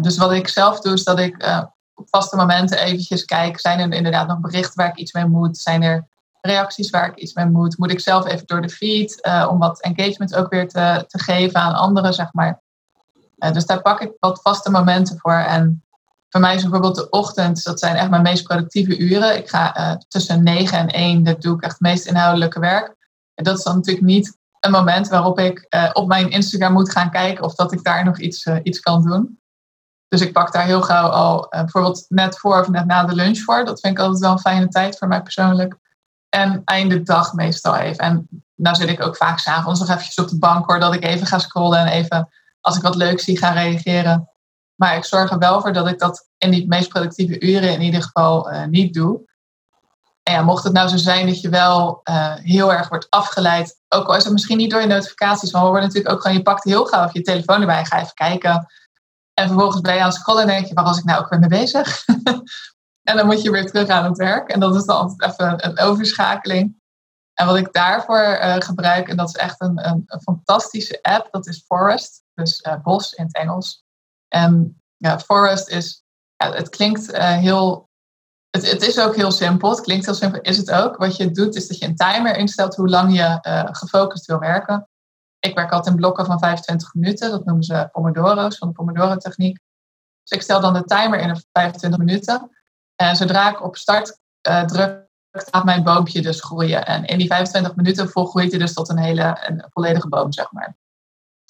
dus wat ik zelf doe, is dat ik op vaste momenten eventjes kijk, zijn er inderdaad nog berichten waar ik iets mee moet? Zijn er reacties waar ik iets mee moet. Moet ik zelf even door de feed uh, om wat engagement ook weer te, te geven aan anderen, zeg maar. Uh, dus daar pak ik wat vaste momenten voor. En voor mij is bijvoorbeeld de ochtend, dat zijn echt mijn meest productieve uren. Ik ga uh, tussen 9 en 1, dat doe ik echt het meest inhoudelijke werk. En dat is dan natuurlijk niet een moment waarop ik op mijn Instagram moet gaan kijken of dat ik daar nog iets, iets kan doen. Dus ik pak daar heel gauw al bijvoorbeeld net voor of net na de lunch voor. Dat vind ik altijd wel een fijne tijd voor mij persoonlijk. En einde dag meestal even. En nou zit ik ook vaak s'avonds nog eventjes op de bank hoor, dat ik even ga scrollen en even, als ik wat leuk zie, ga reageren. Maar ik zorg er wel voor dat ik dat in die meest productieve uren in ieder geval uh, niet doe. En ja, mocht het nou zo zijn dat je wel uh, heel erg wordt afgeleid, ook al is het misschien niet door je notificaties, maar we worden natuurlijk ook gewoon, je pakt heel gauw je telefoon erbij, ga even kijken. En vervolgens ben je aan het scrollen en denk je, waar was ik nou ook weer mee bezig? En dan moet je weer terug aan het werk. En dat is dan altijd even een overschakeling. En wat ik daarvoor uh, gebruik, en dat is echt een, een, fantastische app, dat is Forest. Dus uh, bos in het Engels. En ja, Forest is, ja, het klinkt uh, heel, het, het, is ook heel simpel. Het klinkt heel simpel, is het ook. Wat je doet, is dat je een timer instelt hoe lang je gefocust wil werken. Ik werk altijd in blokken van 25 minuten. Dat noemen ze Pomodoro's, van de Pomodoro-techniek. Dus ik stel dan de timer in op 25 minuten. En zodra ik op start uh, druk, gaat mijn boompje dus groeien. En in die 25 minuten volgroeit hij dus tot een hele een volledige boom, zeg maar.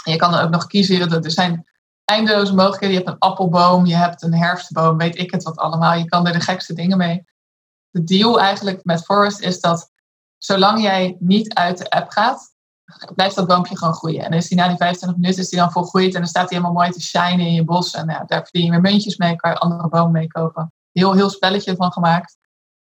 En je kan dan ook nog kiezen, er zijn eindeloze mogelijkheden. Je hebt een appelboom, je hebt een herfstboom, weet ik het wat allemaal. Je kan er de gekste dingen mee. De deal eigenlijk met Forest is dat zolang jij niet uit de app gaat, blijft dat boompje gewoon groeien. En is die na die 25 minuten is die dan volgroeid en dan staat hij helemaal mooi te shinen in je bos. En daar verdien je weer muntjes mee, kan je andere bomen mee kopen. Heel, heel spelletje van gemaakt.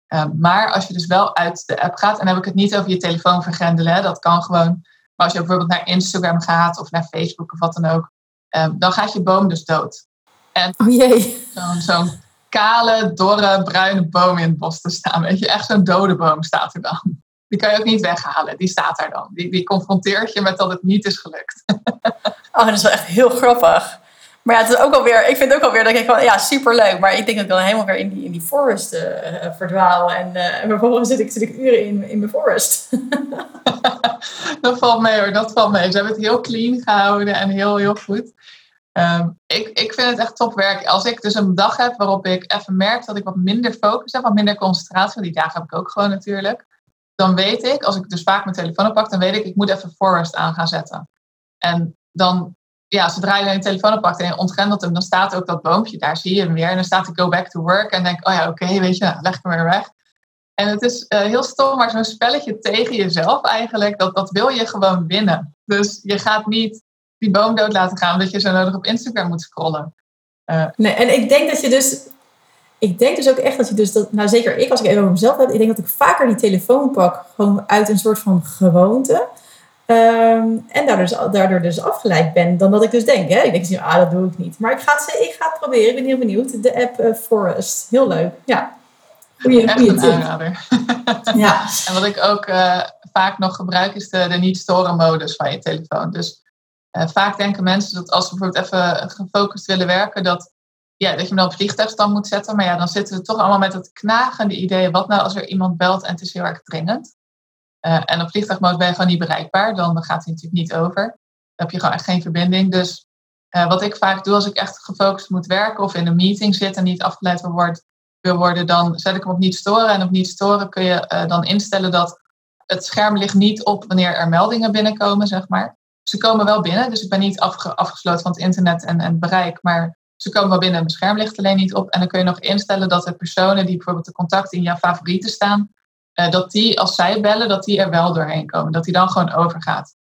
Ehm, maar als je dus wel uit de app gaat, en dan heb ik het niet over je telefoon vergrendelen, dat kan gewoon. Maar als je bijvoorbeeld naar Instagram gaat of naar Facebook of wat dan ook, ehm, dan gaat je boom dus dood. En oh jee. Zo'n kale, dorre, bruine boom in het bos te staan. Weet je, echt zo'n dode boom staat er dan. Die kan je ook niet weghalen. Die staat daar dan. Die, die confronteert je met dat het niet is gelukt. Oh, dat is wel echt heel grappig. Maar ja, het is ook alweer, ik vind ook alweer dat ik van ja, superleuk. Maar ik denk dat ik dan helemaal weer in die, in die forest uh, verdwaal. En uh, vervolgens zit ik, zit ik uren in, in mijn forest. dat valt mee hoor, dat valt mee. Ze hebben het heel clean gehouden en heel, heel goed. Um, ik, ik vind het echt topwerk. Als ik dus een dag heb waarop ik even merk dat ik wat minder focus heb, wat minder concentratie, want die dagen heb ik ook gewoon natuurlijk dan weet ik, als ik dus vaak mijn telefoon oppak, dan weet ik, ik moet even Forest aan gaan zetten. En dan, ja, zodra je je telefoon oppakt en je ontgrendelt hem, dan staat ook dat boompje, daar zie je hem weer. En dan staat hij go back to work en denk, oh ja, oké, weet je, leg hem weer weg. En het is uh, heel stom, maar zo'n spelletje tegen jezelf eigenlijk, dat, dat wil je gewoon winnen. Dus je gaat niet die boom dood laten gaan, omdat je zo nodig op Instagram moet scrollen. Uh, nee, en ik denk dat je dus ik denk dus ook echt dat je dus dat, nou zeker ik als ik even over mezelf heb, ik denk dat ik vaker die telefoon pak, gewoon uit een soort van gewoonte. Ehm, en daardoor dus, daardoor dus afgeleid ben dan dat ik dus denk. Hè? Ik denk, ah, dat doe ik niet. Maar ik ga het, ik ga het proberen. Ik ben heel benieuwd. De app uh, Forest. Heel leuk. Ja. Goeie, Echt een aanrader. ja. En wat ik ook uh, vaak nog gebruik is de, de niet-storen modus van je telefoon. Dus uh, vaak denken mensen dat als ze bijvoorbeeld even gefocust willen werken, dat ja, dat je hem dan op vliegtuigstand moet zetten. Maar ja, dan zitten we toch allemaal met het knagende idee. Wat nou als er iemand belt en het is heel erg dringend? Uh, en op vliegtuigmodus ben je gewoon niet bereikbaar. Dan gaat hij natuurlijk niet over. Dan heb je gewoon echt geen verbinding. Dus uh, wat ik vaak doe als ik echt gefocust moet werken of in een meeting zit en niet afgeleid wil worden, dan zet ik hem op niet storen. En op niet storen kun je uh, dan instellen dat het scherm ligt niet op wanneer er meldingen binnenkomen, zeg maar. Ze komen wel binnen, dus ik ben niet afge afgesloten van het internet en, en bereik, maar ze komen wel binnen, het scherm ligt alleen niet op. En dan kun je nog instellen dat de personen die bijvoorbeeld de contacten in jouw favorieten staan, uh, dat die als zij bellen, dat die er wel doorheen komen. Dat die dan gewoon overgaat.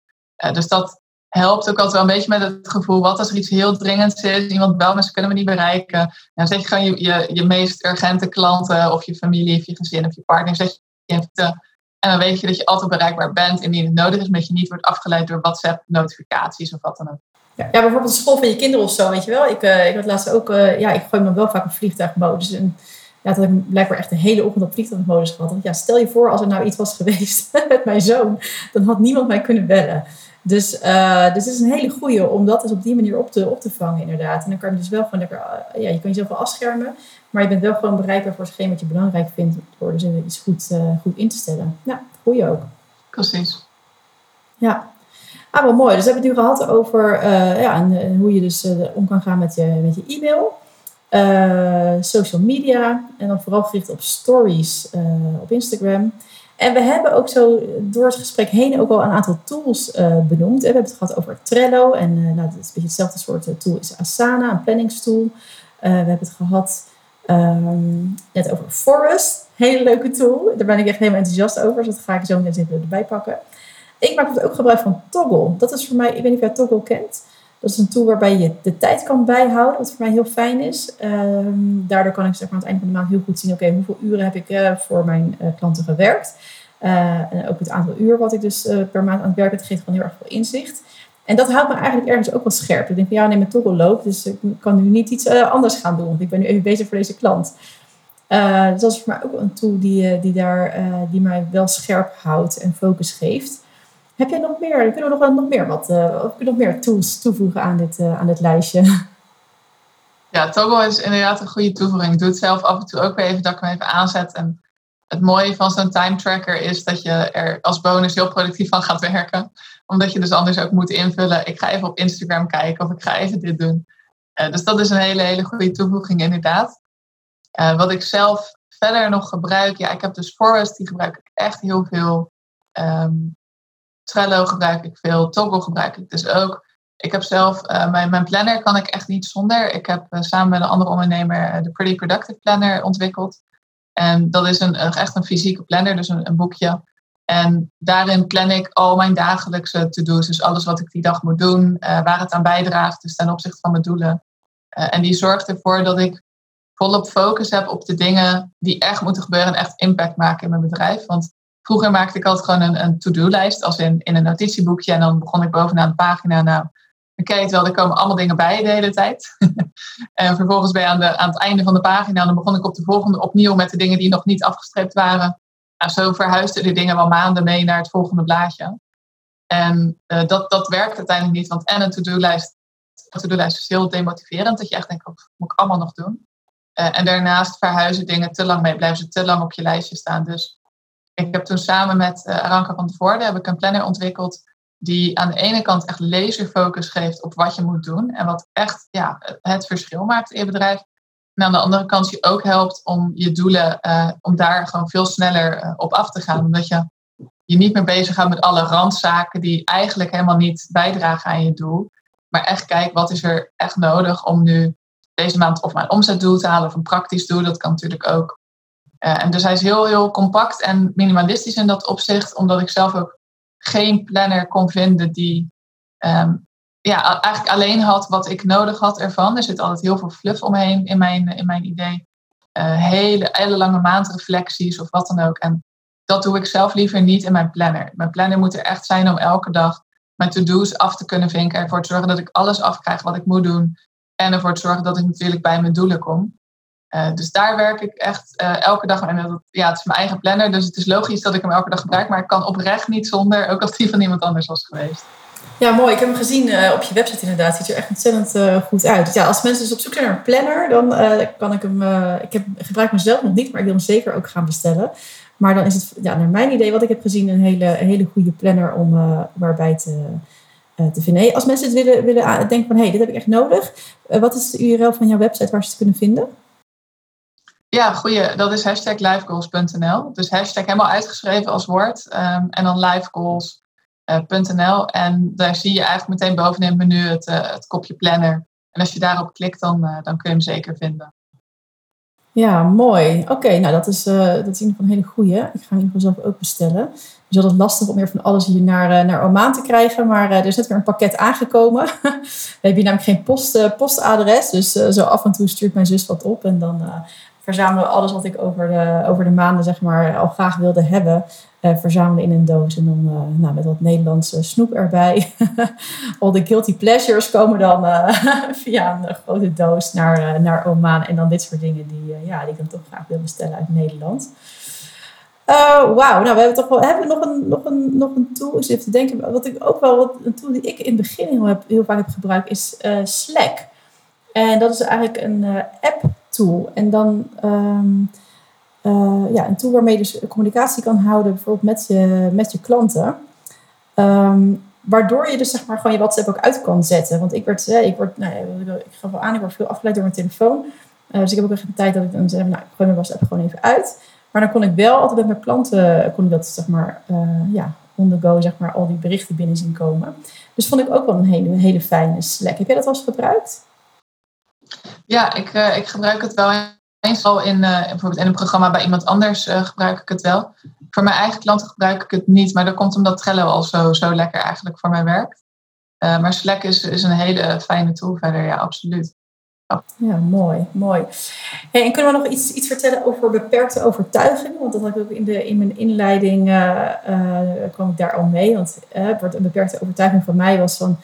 Uh, dus dat helpt ook altijd wel een beetje met het gevoel, wat als er iets heel dringends is, iemand belt, maar ze kunnen me niet bereiken. Dan zeg je gewoon je, je, je meest urgente klanten of je familie of je gezin of je partner, zet je en dan weet je dat je altijd bereikbaar bent indien het nodig is, maar dat je niet wordt afgeleid door WhatsApp-notificaties of wat dan ook. Ja, ja, bijvoorbeeld de school van je kinderen of zo, weet je wel. Ik, uh, ik had laatst ook, ja, ik gooi me wel vaak op vliegtuigmodus. En ja, dat ik blijkbaar echt de hele ochtend op vliegtuigmodus gehad. Want ja, stel je voor als er nou iets was geweest met mijn zoon, dan had niemand mij kunnen bellen. Dus, uh, dus het is een hele goede om dat dus op die manier op te, op te vangen, inderdaad. En dan kan je dus wel gewoon lekker, ja, je kan jezelf wel afschermen, maar je bent wel gewoon bereikbaar voor hetgeen wat je belangrijk vindt, door dus iets goed, goed in te stellen. Ja, goeie ook. Precies. Ja, Ah, wel mooi. Dus we hebben het nu gehad over ja, en, en, hoe je dus om kan gaan met je, met je e-mail. Uh, social media. En dan vooral gericht op stories op Instagram. En we hebben ook zo door het gesprek heen ook al een aantal tools benoemd. We hebben het gehad over Trello. En nou, dat is een beetje hetzelfde soort tool is Asana, een planningstool. we hebben het gehad um, net over Forest. Hele leuke tool. Daar ben ik echt helemaal enthousiast over. Dus dat ga ik zo meteen even erbij pakken. Ik maak ook gebruik van Toggle. Dat is voor mij, ik weet niet of jij Toggle kent. Dat is een tool waarbij je de tijd kan bijhouden, wat voor mij heel fijn is. Ehm, daardoor kan ik zeg aan het einde van de maand heel goed zien, oké, hoeveel uren heb ik uh, voor mijn uh, klanten gewerkt. Uh, en ook het aantal uur wat ik dus per maand aan het werken, dat geeft gewoon heel erg veel inzicht. En dat houdt me eigenlijk ergens ook wel scherp. Ik denk van ja, nee, mijn Toggle loopt, dus ik kan nu niet iets anders gaan doen. Want ik ben nu even bezig voor deze klant. dus dat is voor mij ook een tool die, die, daar, die mij wel scherp houdt en focus geeft. Heb jij nog meer? Kunnen we nog, wel, nog meer wat, uh, nog meer tools toevoegen aan dit, uh, aan dit lijstje? Ja, Toggle is inderdaad een goede toevoeging. Ik doe het zelf af en toe ook weer even dat ik hem even aanzet. En het mooie van zo'n time tracker is dat je er als bonus heel productief van gaat werken. Omdat je dus anders ook moet invullen. Ik ga even op Instagram kijken of ik ga even dit doen. Uh, dus dat is een hele, hele goede toevoeging inderdaad. wat ik zelf verder nog gebruik, ja, ik heb dus Forest, die gebruik ik echt heel veel. Um, Trello gebruik ik veel, Toggle gebruik ik dus ook. Ik heb zelf, mijn, mijn planner kan ik echt niet zonder. Ik heb samen met een andere ondernemer de Pretty Productive Planner ontwikkeld. En dat is een, echt een fysieke planner, dus een, een boekje. En daarin plan ik al mijn dagelijkse to-do's. Dus alles wat ik die dag moet doen, waar het aan bijdraagt, dus ten opzichte van mijn doelen. en die zorgt ervoor dat ik volop focus heb op de dingen die echt moeten gebeuren en echt impact maken in mijn bedrijf. Want vroeger maakte ik altijd gewoon een, een to-do-lijst, als in, in een notitieboekje. En dan begon ik bovenaan de pagina. Nou, dan kijk je wel, er komen allemaal dingen bij de hele tijd. en vervolgens ben je aan, de, aan het einde van de pagina. En dan begon ik op de volgende opnieuw met de dingen die nog niet afgestreept waren. Nou, zo verhuisden die dingen wel maanden mee naar het volgende blaadje. En uh, dat, dat werkt uiteindelijk niet, want en een to-do-lijst, to-do-lijst is heel demotiverend. Dat je echt denkt, wat oh, moet ik allemaal nog doen? Uh, en daarnaast verhuizen dingen te lang mee, blijven ze te lang op je lijstje staan. Dus ik heb toen samen met uh, Aranka van de Voorde heb ik een planner ontwikkeld die aan de ene kant echt laserfocus geeft op wat je moet doen en wat echt ja, het verschil maakt in je bedrijf. En aan de andere kant je ook helpt om je doelen, uh, om daar gewoon veel sneller op af te gaan. Omdat je je niet meer bezig gaat met alle randzaken die eigenlijk helemaal niet bijdragen aan je doel. Maar echt kijk, wat is er echt nodig om nu deze maand of mijn omzetdoel te halen of een praktisch doel. Dat kan natuurlijk ook. Uh, en dus hij is heel, heel compact en minimalistisch in dat opzicht, omdat ik zelf ook geen planner kon vinden die um, ja, eigenlijk alleen had wat ik nodig had ervan. Er zit altijd heel veel fluff omheen in mijn, in mijn idee. Uh, hele, hele lange maandreflecties of wat dan ook. En dat doe ik zelf liever niet in mijn planner. Mijn planner moet er echt zijn om elke dag mijn to-do's af te kunnen vinken. Ervoor te zorgen dat ik alles afkrijg wat ik moet doen. En ervoor te zorgen dat ik natuurlijk bij mijn doelen kom. Uh, dus daar werk ik echt uh, elke dag aan. Dat, ja, het is mijn eigen planner, dus het is logisch dat ik hem elke dag gebruik. Maar ik kan oprecht niet zonder, ook als die van iemand anders was geweest. Ja, mooi. Ik heb hem gezien uh, op je website inderdaad. Ziet er echt ontzettend goed uit. Dus ja, als mensen dus op zoek zijn naar een planner, dan kan ik hem... ik heb, gebruik mezelf nog niet, maar ik wil hem zeker ook gaan bestellen. Maar dan is het, ja, naar mijn idee, wat ik heb gezien, een hele, hele goede planner om, erbij te eh, te vinden. als mensen het willen, willen denken van hé, hey, dit heb ik echt nodig. Wat is de URL van jouw website waar ze het kunnen vinden? Ja, goeie. Dat is hashtag livegoals.nl. Dus hashtag helemaal uitgeschreven als woord. Um, en dan livegoals.nl. En daar zie je eigenlijk meteen bovenin het menu het, uh, het kopje planner. En als je daarop klikt, dan, dan kun je hem zeker vinden. Ja, mooi. Oké, nou dat is, uh, dat is in ieder geval een hele goeie. Ik ga in ieder geval zelf ook bestellen. Het is altijd lastig om meer van alles hier naar, naar Oman te krijgen. Maar er is net weer een pakket aangekomen. We hebben hier namelijk geen post, postadres. Dus zo af en toe stuurt mijn zus wat op. En dan verzamelen alles wat ik over de, over de maanden zeg maar, al graag wilde hebben. Uh, verzamelen in een doos. En dan uh, nou, met wat Nederlandse snoep erbij. Al de guilty pleasures komen dan uh, via een grote doos naar, naar Oman. En dan dit soort dingen die, ja, die ik dan toch graag wil bestellen uit Nederland. Wauw, nou we hebben toch wel hebben we nog een, nog een, nog een tool. Ik te denken. Wat ik ook wel, wat, een tool die ik in het begin heel, heb, heel vaak heb gebruikt, is Slack. En dat is eigenlijk een app En dan um, uh, ja, een tool waarmee je dus communicatie kan houden, bijvoorbeeld met je, met je klanten. Um, waardoor je dus zeg maar gewoon je WhatsApp ook uit kan zetten. Want ik werd, ik word, nou ik gaf wel aan, ik word veel afgeleid door mijn telefoon. Uh, dus ik heb ook echt een tijd dat ik dan zeg, nou, ik gooi mijn WhatsApp gewoon even uit. Maar dan kon ik wel altijd met mijn klanten, kon ik dat zeg maar, ja, on the go, zeg maar, al die berichten binnen zien komen. Dus vond ik ook wel een hele, hele fijne Slack. Heb jij dat wel eens gebruikt? Ja, ik, uh, ik gebruik het wel eens al in, uh, bijvoorbeeld in een programma bij iemand anders uh, gebruik ik het wel. Voor mijn eigen klanten gebruik ik het niet, maar dat komt omdat Trello al zo, zo lekker eigenlijk voor mij werkt. maar Slack is, is een hele fijne tool verder, ja, absoluut. Ja, mooi, mooi. En kunnen we nog iets, iets vertellen over beperkte overtuigingen? Want dat had ik ook in, de, in mijn inleiding, kwam ik daar al mee. Want een beperkte overtuiging van mij was van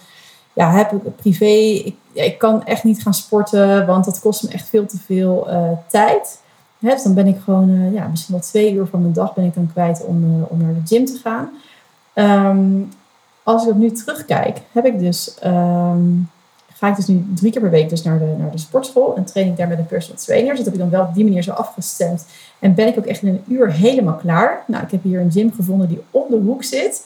ja, heb ik privé, ik, kan echt niet gaan sporten, want dat kost me echt veel te veel uh, tijd. Dus dan ben ik gewoon, uh, ja, misschien wel twee uur van mijn dag ben ik dan kwijt om, uh, om naar de gym te gaan. Um, als ik op nu terugkijk, heb ik dus, um, ga ik dus nu drie keer per week dus naar de, naar de sportschool en train ik daar met een personal trainer. Dus dat heb ik dan wel op die manier zo afgestemd. En ben ik ook echt in een uur helemaal klaar. Nou, ik heb hier een gym gevonden die om de hoek zit.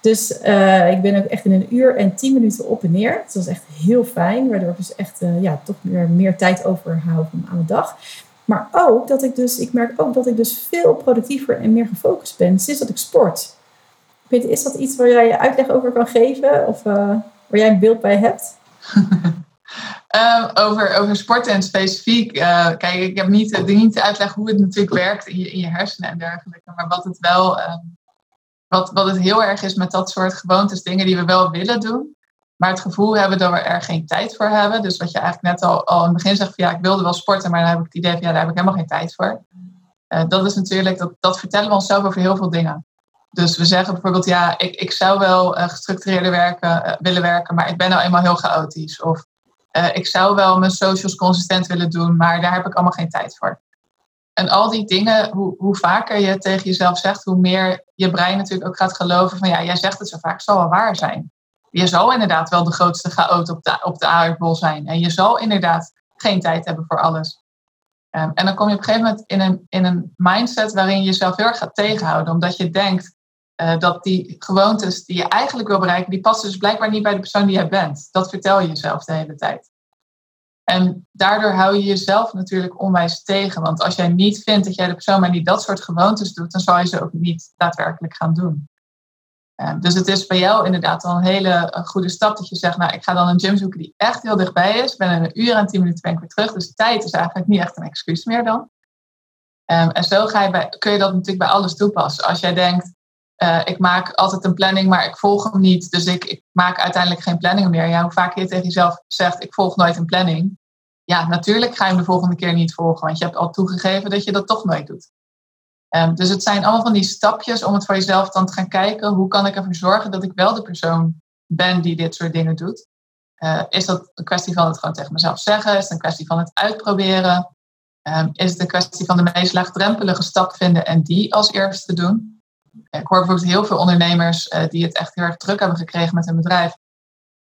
Dus uh, ik ben ook echt in een uur en tien minuten op en neer. Dat is echt heel fijn, waardoor ik dus echt uh, ja, toch meer, meer tijd overhoud aan de dag. Maar ook dat ik dus, ik merk ook dat ik dus veel productiever en meer gefocust ben sinds dat ik sport. Weet, is dat iets waar jij je uitleg over kan geven? Of, uh... waar jij een beeld bij hebt? um, over, over sporten en specifiek. Kijk, ik heb niet, niet te uitleggen hoe het natuurlijk werkt in je, in je hersenen en dergelijke. Maar wat het wel, um, wat, wat het heel erg is met dat soort gewoontes, dingen die we wel willen doen. Maar het gevoel hebben dat we er geen tijd voor hebben. Dus wat je eigenlijk net al, al in het begin zegt van ja, ik wilde wel sporten, maar dan heb ik het idee van ja, daar heb ik helemaal geen tijd voor. Uh, dat is natuurlijk, dat, dat vertellen we onszelf over heel veel dingen. Dus we zeggen bijvoorbeeld, ja, ik, ik zou wel uh, gestructureerder werken, uh, willen werken, maar ik ben nou eenmaal heel chaotisch. Of ik zou wel mijn socials consistent willen doen, maar daar heb ik allemaal geen tijd voor. En al die dingen, hoe, hoe vaker je tegen jezelf zegt, hoe meer je brein natuurlijk ook gaat geloven van ja, jij zegt het zo vaak, zal wel waar zijn. Je zal inderdaad wel de grootste chaot op de, op de aardbol zijn. En je zal inderdaad geen tijd hebben voor alles. Um, en dan kom je op een gegeven moment in een, in een mindset waarin je jezelf heel erg gaat tegenhouden. Omdat je denkt, uh, dat die gewoontes die je eigenlijk wil bereiken, die passen dus blijkbaar niet bij de persoon die jij bent. Dat vertel je jezelf de hele tijd. En daardoor hou je jezelf natuurlijk onwijs tegen. Want als jij niet vindt dat jij de persoon bent die dat soort gewoontes doet, dan zal je ze ook niet daadwerkelijk gaan doen. Uh, dus het is bij jou inderdaad al een hele goede stap dat je zegt, nou ik ga dan een gym zoeken die echt heel dichtbij is. Ben in een uur en tien minuten ben ik weer terug. Dus tijd is eigenlijk niet echt een excuus meer dan. Um, en zo ga je kun je dat natuurlijk bij alles toepassen. Als jij denkt, uh, ik maak altijd een planning, maar ik volg hem niet. Dus ik, ik maak uiteindelijk geen planningen meer. Ja, hoe vaak je tegen jezelf zegt, ik volg nooit een planning. Ja, natuurlijk ga je hem de volgende keer niet volgen, want je hebt al toegegeven dat je dat toch nooit doet. Um, dus het zijn allemaal van die stapjes om het voor jezelf dan te gaan kijken. Hoe kan ik ervoor zorgen dat ik wel de persoon ben die dit soort dingen doet? Uh, is dat een kwestie van het gewoon tegen mezelf zeggen? Is het een kwestie van het uitproberen? Um, is het een kwestie van de meest laagdrempelige stap vinden en die als eerste doen? Ik hoor bijvoorbeeld heel veel ondernemers uh, die het echt heel erg druk hebben gekregen met hun bedrijf.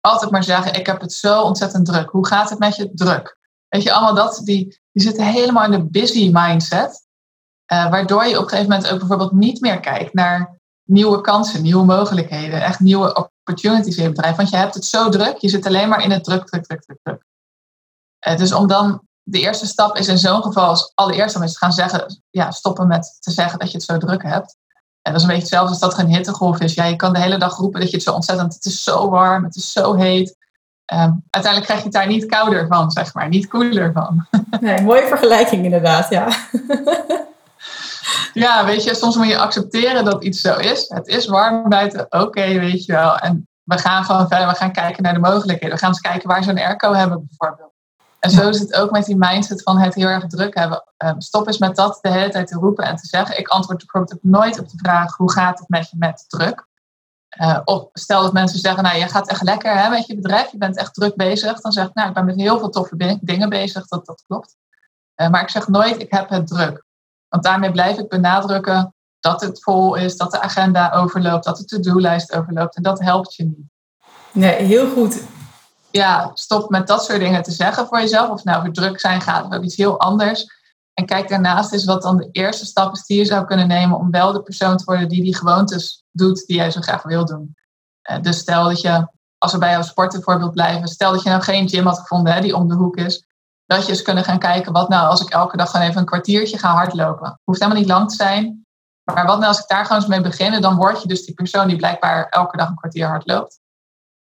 Altijd maar zeggen, ik heb het zo ontzettend druk. Hoe gaat het met je? Druk. Weet je, allemaal dat, die, die zitten helemaal in de busy mindset. Uh, waardoor je op een gegeven moment ook bijvoorbeeld niet meer kijkt naar nieuwe kansen, nieuwe mogelijkheden, echt nieuwe opportunities in je bedrijf. Want je hebt het zo druk, je zit alleen maar in het druk, druk, druk, druk, druk. Uh, dus om dan, de eerste stap is in zo'n geval als allereerst om eens te gaan zeggen, ja, stoppen met te zeggen dat je het zo druk hebt. En dat is een beetje hetzelfde als dat er een hittegolf is. Ja, je kan de hele dag roepen dat je het zo ontzettend... Het is zo warm, het is zo heet. Um, uiteindelijk krijg je het daar niet kouder van, zeg maar. Niet koeler van. Nee, mooie vergelijking inderdaad, ja. ja, weet je, soms moet je accepteren dat iets zo is. Het is warm buiten, oké, okay, weet je wel. En we gaan gewoon verder, we gaan kijken naar de mogelijkheden. We gaan eens kijken waar ze een airco hebben bijvoorbeeld. En zo is het ook met die mindset van het heel erg druk hebben. Um, stop eens met dat de hele tijd te roepen en te zeggen. Ik antwoord bijvoorbeeld nooit op de vraag hoe gaat het met je met druk. Uh, of stel dat mensen zeggen, nou je gaat echt lekker hè, met je bedrijf, je bent echt druk bezig. Dan zeg ik, nou ik ben met heel veel toffe dingen bezig, dat, dat klopt. Uh, maar ik zeg nooit, ik heb het druk. Want daarmee blijf ik benadrukken dat het vol is, dat de agenda overloopt, dat de to-do-lijst overloopt. En dat helpt je niet. Nee, heel goed ja, stop met dat soort dingen te zeggen voor jezelf. Of nou over druk zijn gaat of iets heel anders. En kijk daarnaast eens wat dan de eerste stap is die je zou kunnen nemen om wel de persoon te worden die die gewoontes doet die jij zo graag wil doen. Uh, dus stel dat je, als we bij jouw sporten voorbeeld blijven, stel dat je nou geen gym had gevonden hè, die om de hoek is. Dat je eens kunnen gaan kijken, wat nou als ik elke dag gewoon even een kwartiertje ga hardlopen. Hoeft helemaal niet lang te zijn. Maar wat nou als ik daar gewoon eens mee begin, dan word je dus die persoon die blijkbaar elke dag een kwartier hardloopt.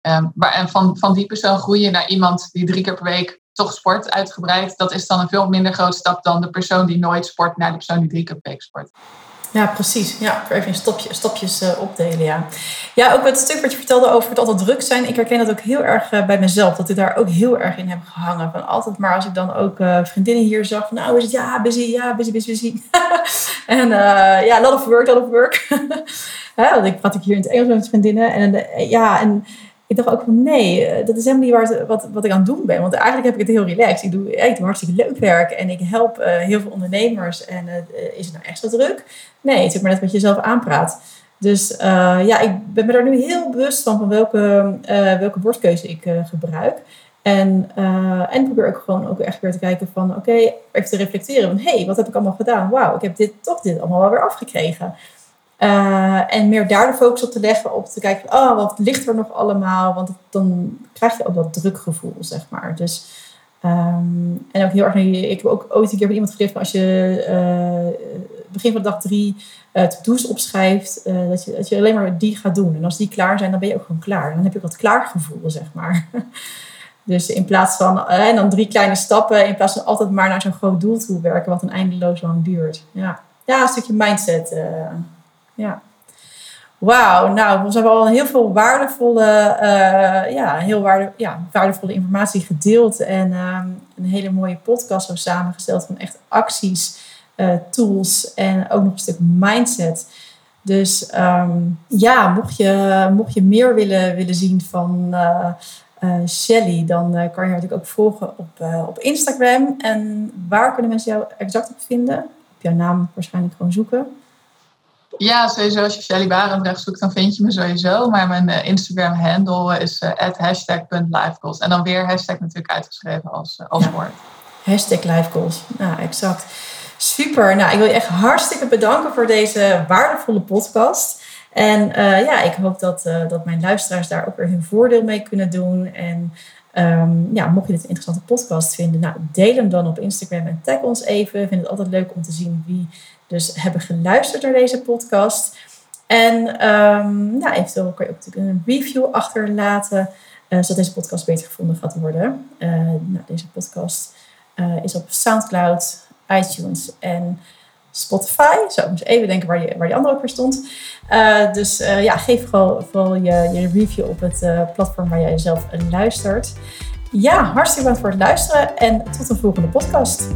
Um, maar, en van, van die persoon groeien naar iemand die drie keer per week toch sport uitgebreid. Dat is dan een veel minder grote stap dan de persoon die nooit sport naar de persoon die drie keer per week sport. Ja, precies. Ja, even stopje, stapjes uh, opdelen, ja. Ja, ook het stuk wat je vertelde over het altijd druk zijn. Ik herken dat ook heel erg uh, bij mezelf. Dat ik daar ook heel erg in heb gehangen. Van altijd maar als ik dan ook uh, vriendinnen hier zag. Van, nou is het ja, busy, ja, busy, busy, busy. en ja, lot of work, lot of work. Want ik praat ik hier in het Engels met vriendinnen. En ja, en ik dacht ook van nee, eh, dat is helemaal niet waar wat, wat ik aan het doen ben. Want eigenlijk heb ik het heel relaxed. Ik doe, ik hartstikke leuk werk en ik help uh, heel veel ondernemers. En uh, is het nou extra druk? Nee, het is maar net wat je zelf aanpraat. Dus ja, ik ben me daar nu heel bewust van, van welke, welke woordkeuze ik gebruik. En, en probeer ook gewoon ook echt weer te kijken van, oké, even te reflecteren van, hé, hey, wat heb ik allemaal gedaan? Wauw, ik heb dit toch dit allemaal wel weer afgekregen. Uh, en meer daar de focus op te leggen, op te kijken, oh, wat ligt er nog allemaal? Want dan krijg je ook dat drukgevoel, zeg maar. Dus, um, en ook heel erg, ik heb ook ooit een keer van iemand geleerd, als je uh, begin van dag drie uh, to-do's opschrijft, dat, je, dat je alleen maar die gaat doen. En als die klaar zijn, dan ben je ook gewoon klaar. Dan heb je ook dat klaargevoel, zeg maar. Dus in plaats van, en dan drie kleine stappen, in plaats van altijd maar naar zo'n groot doel toe werken, wat een eindeloos lang duurt. Ja, ja een stukje mindset. Ja. Wauw, nou, we hebben al heel veel waardevolle, uh, ja, heel waarde, ja, waardevolle informatie gedeeld. En uh, een hele mooie podcast zo samengesteld van echt acties, uh, tools en ook nog een stuk mindset. Dus um, ja, mocht je, mocht je meer willen, willen zien van uh, Shelly, dan kan je natuurlijk ook volgen op, op Instagram. En waar kunnen mensen jou exact op vinden? Op jouw naam waarschijnlijk gewoon zoeken. Ja, sowieso. Als je Shelly Barendrecht zoekt, dan vind je me sowieso. Maar mijn uh, Instagram-handle is uh. En dan weer hashtag natuurlijk uitgeschreven als, uh, als woord. Hashtag livegoals. Nou, exact. Super. Nou, ik wil je echt hartstikke bedanken voor deze waardevolle podcast. En ja, ik hoop dat, dat mijn luisteraars daar ook weer hun voordeel mee kunnen doen. En um, ja, mocht je dit een interessante podcast vinden, nou, deel hem dan op Instagram en tag ons even. Ik vind het altijd leuk om te zien wie dus hebben geluisterd naar deze podcast. En nou, eventueel kan je ook een review achterlaten, uh, zodat deze podcast beter gevonden gaat worden. Uh, nou, deze podcast uh, is op SoundCloud, iTunes en Spotify. Zo, ik moet even denken waar, je, waar die andere ook weer stond. dus ja, geef vooral, vooral je, je review op het platform waar jij zelf luistert. Ja, hartstikke bedankt voor het luisteren en tot een volgende podcast.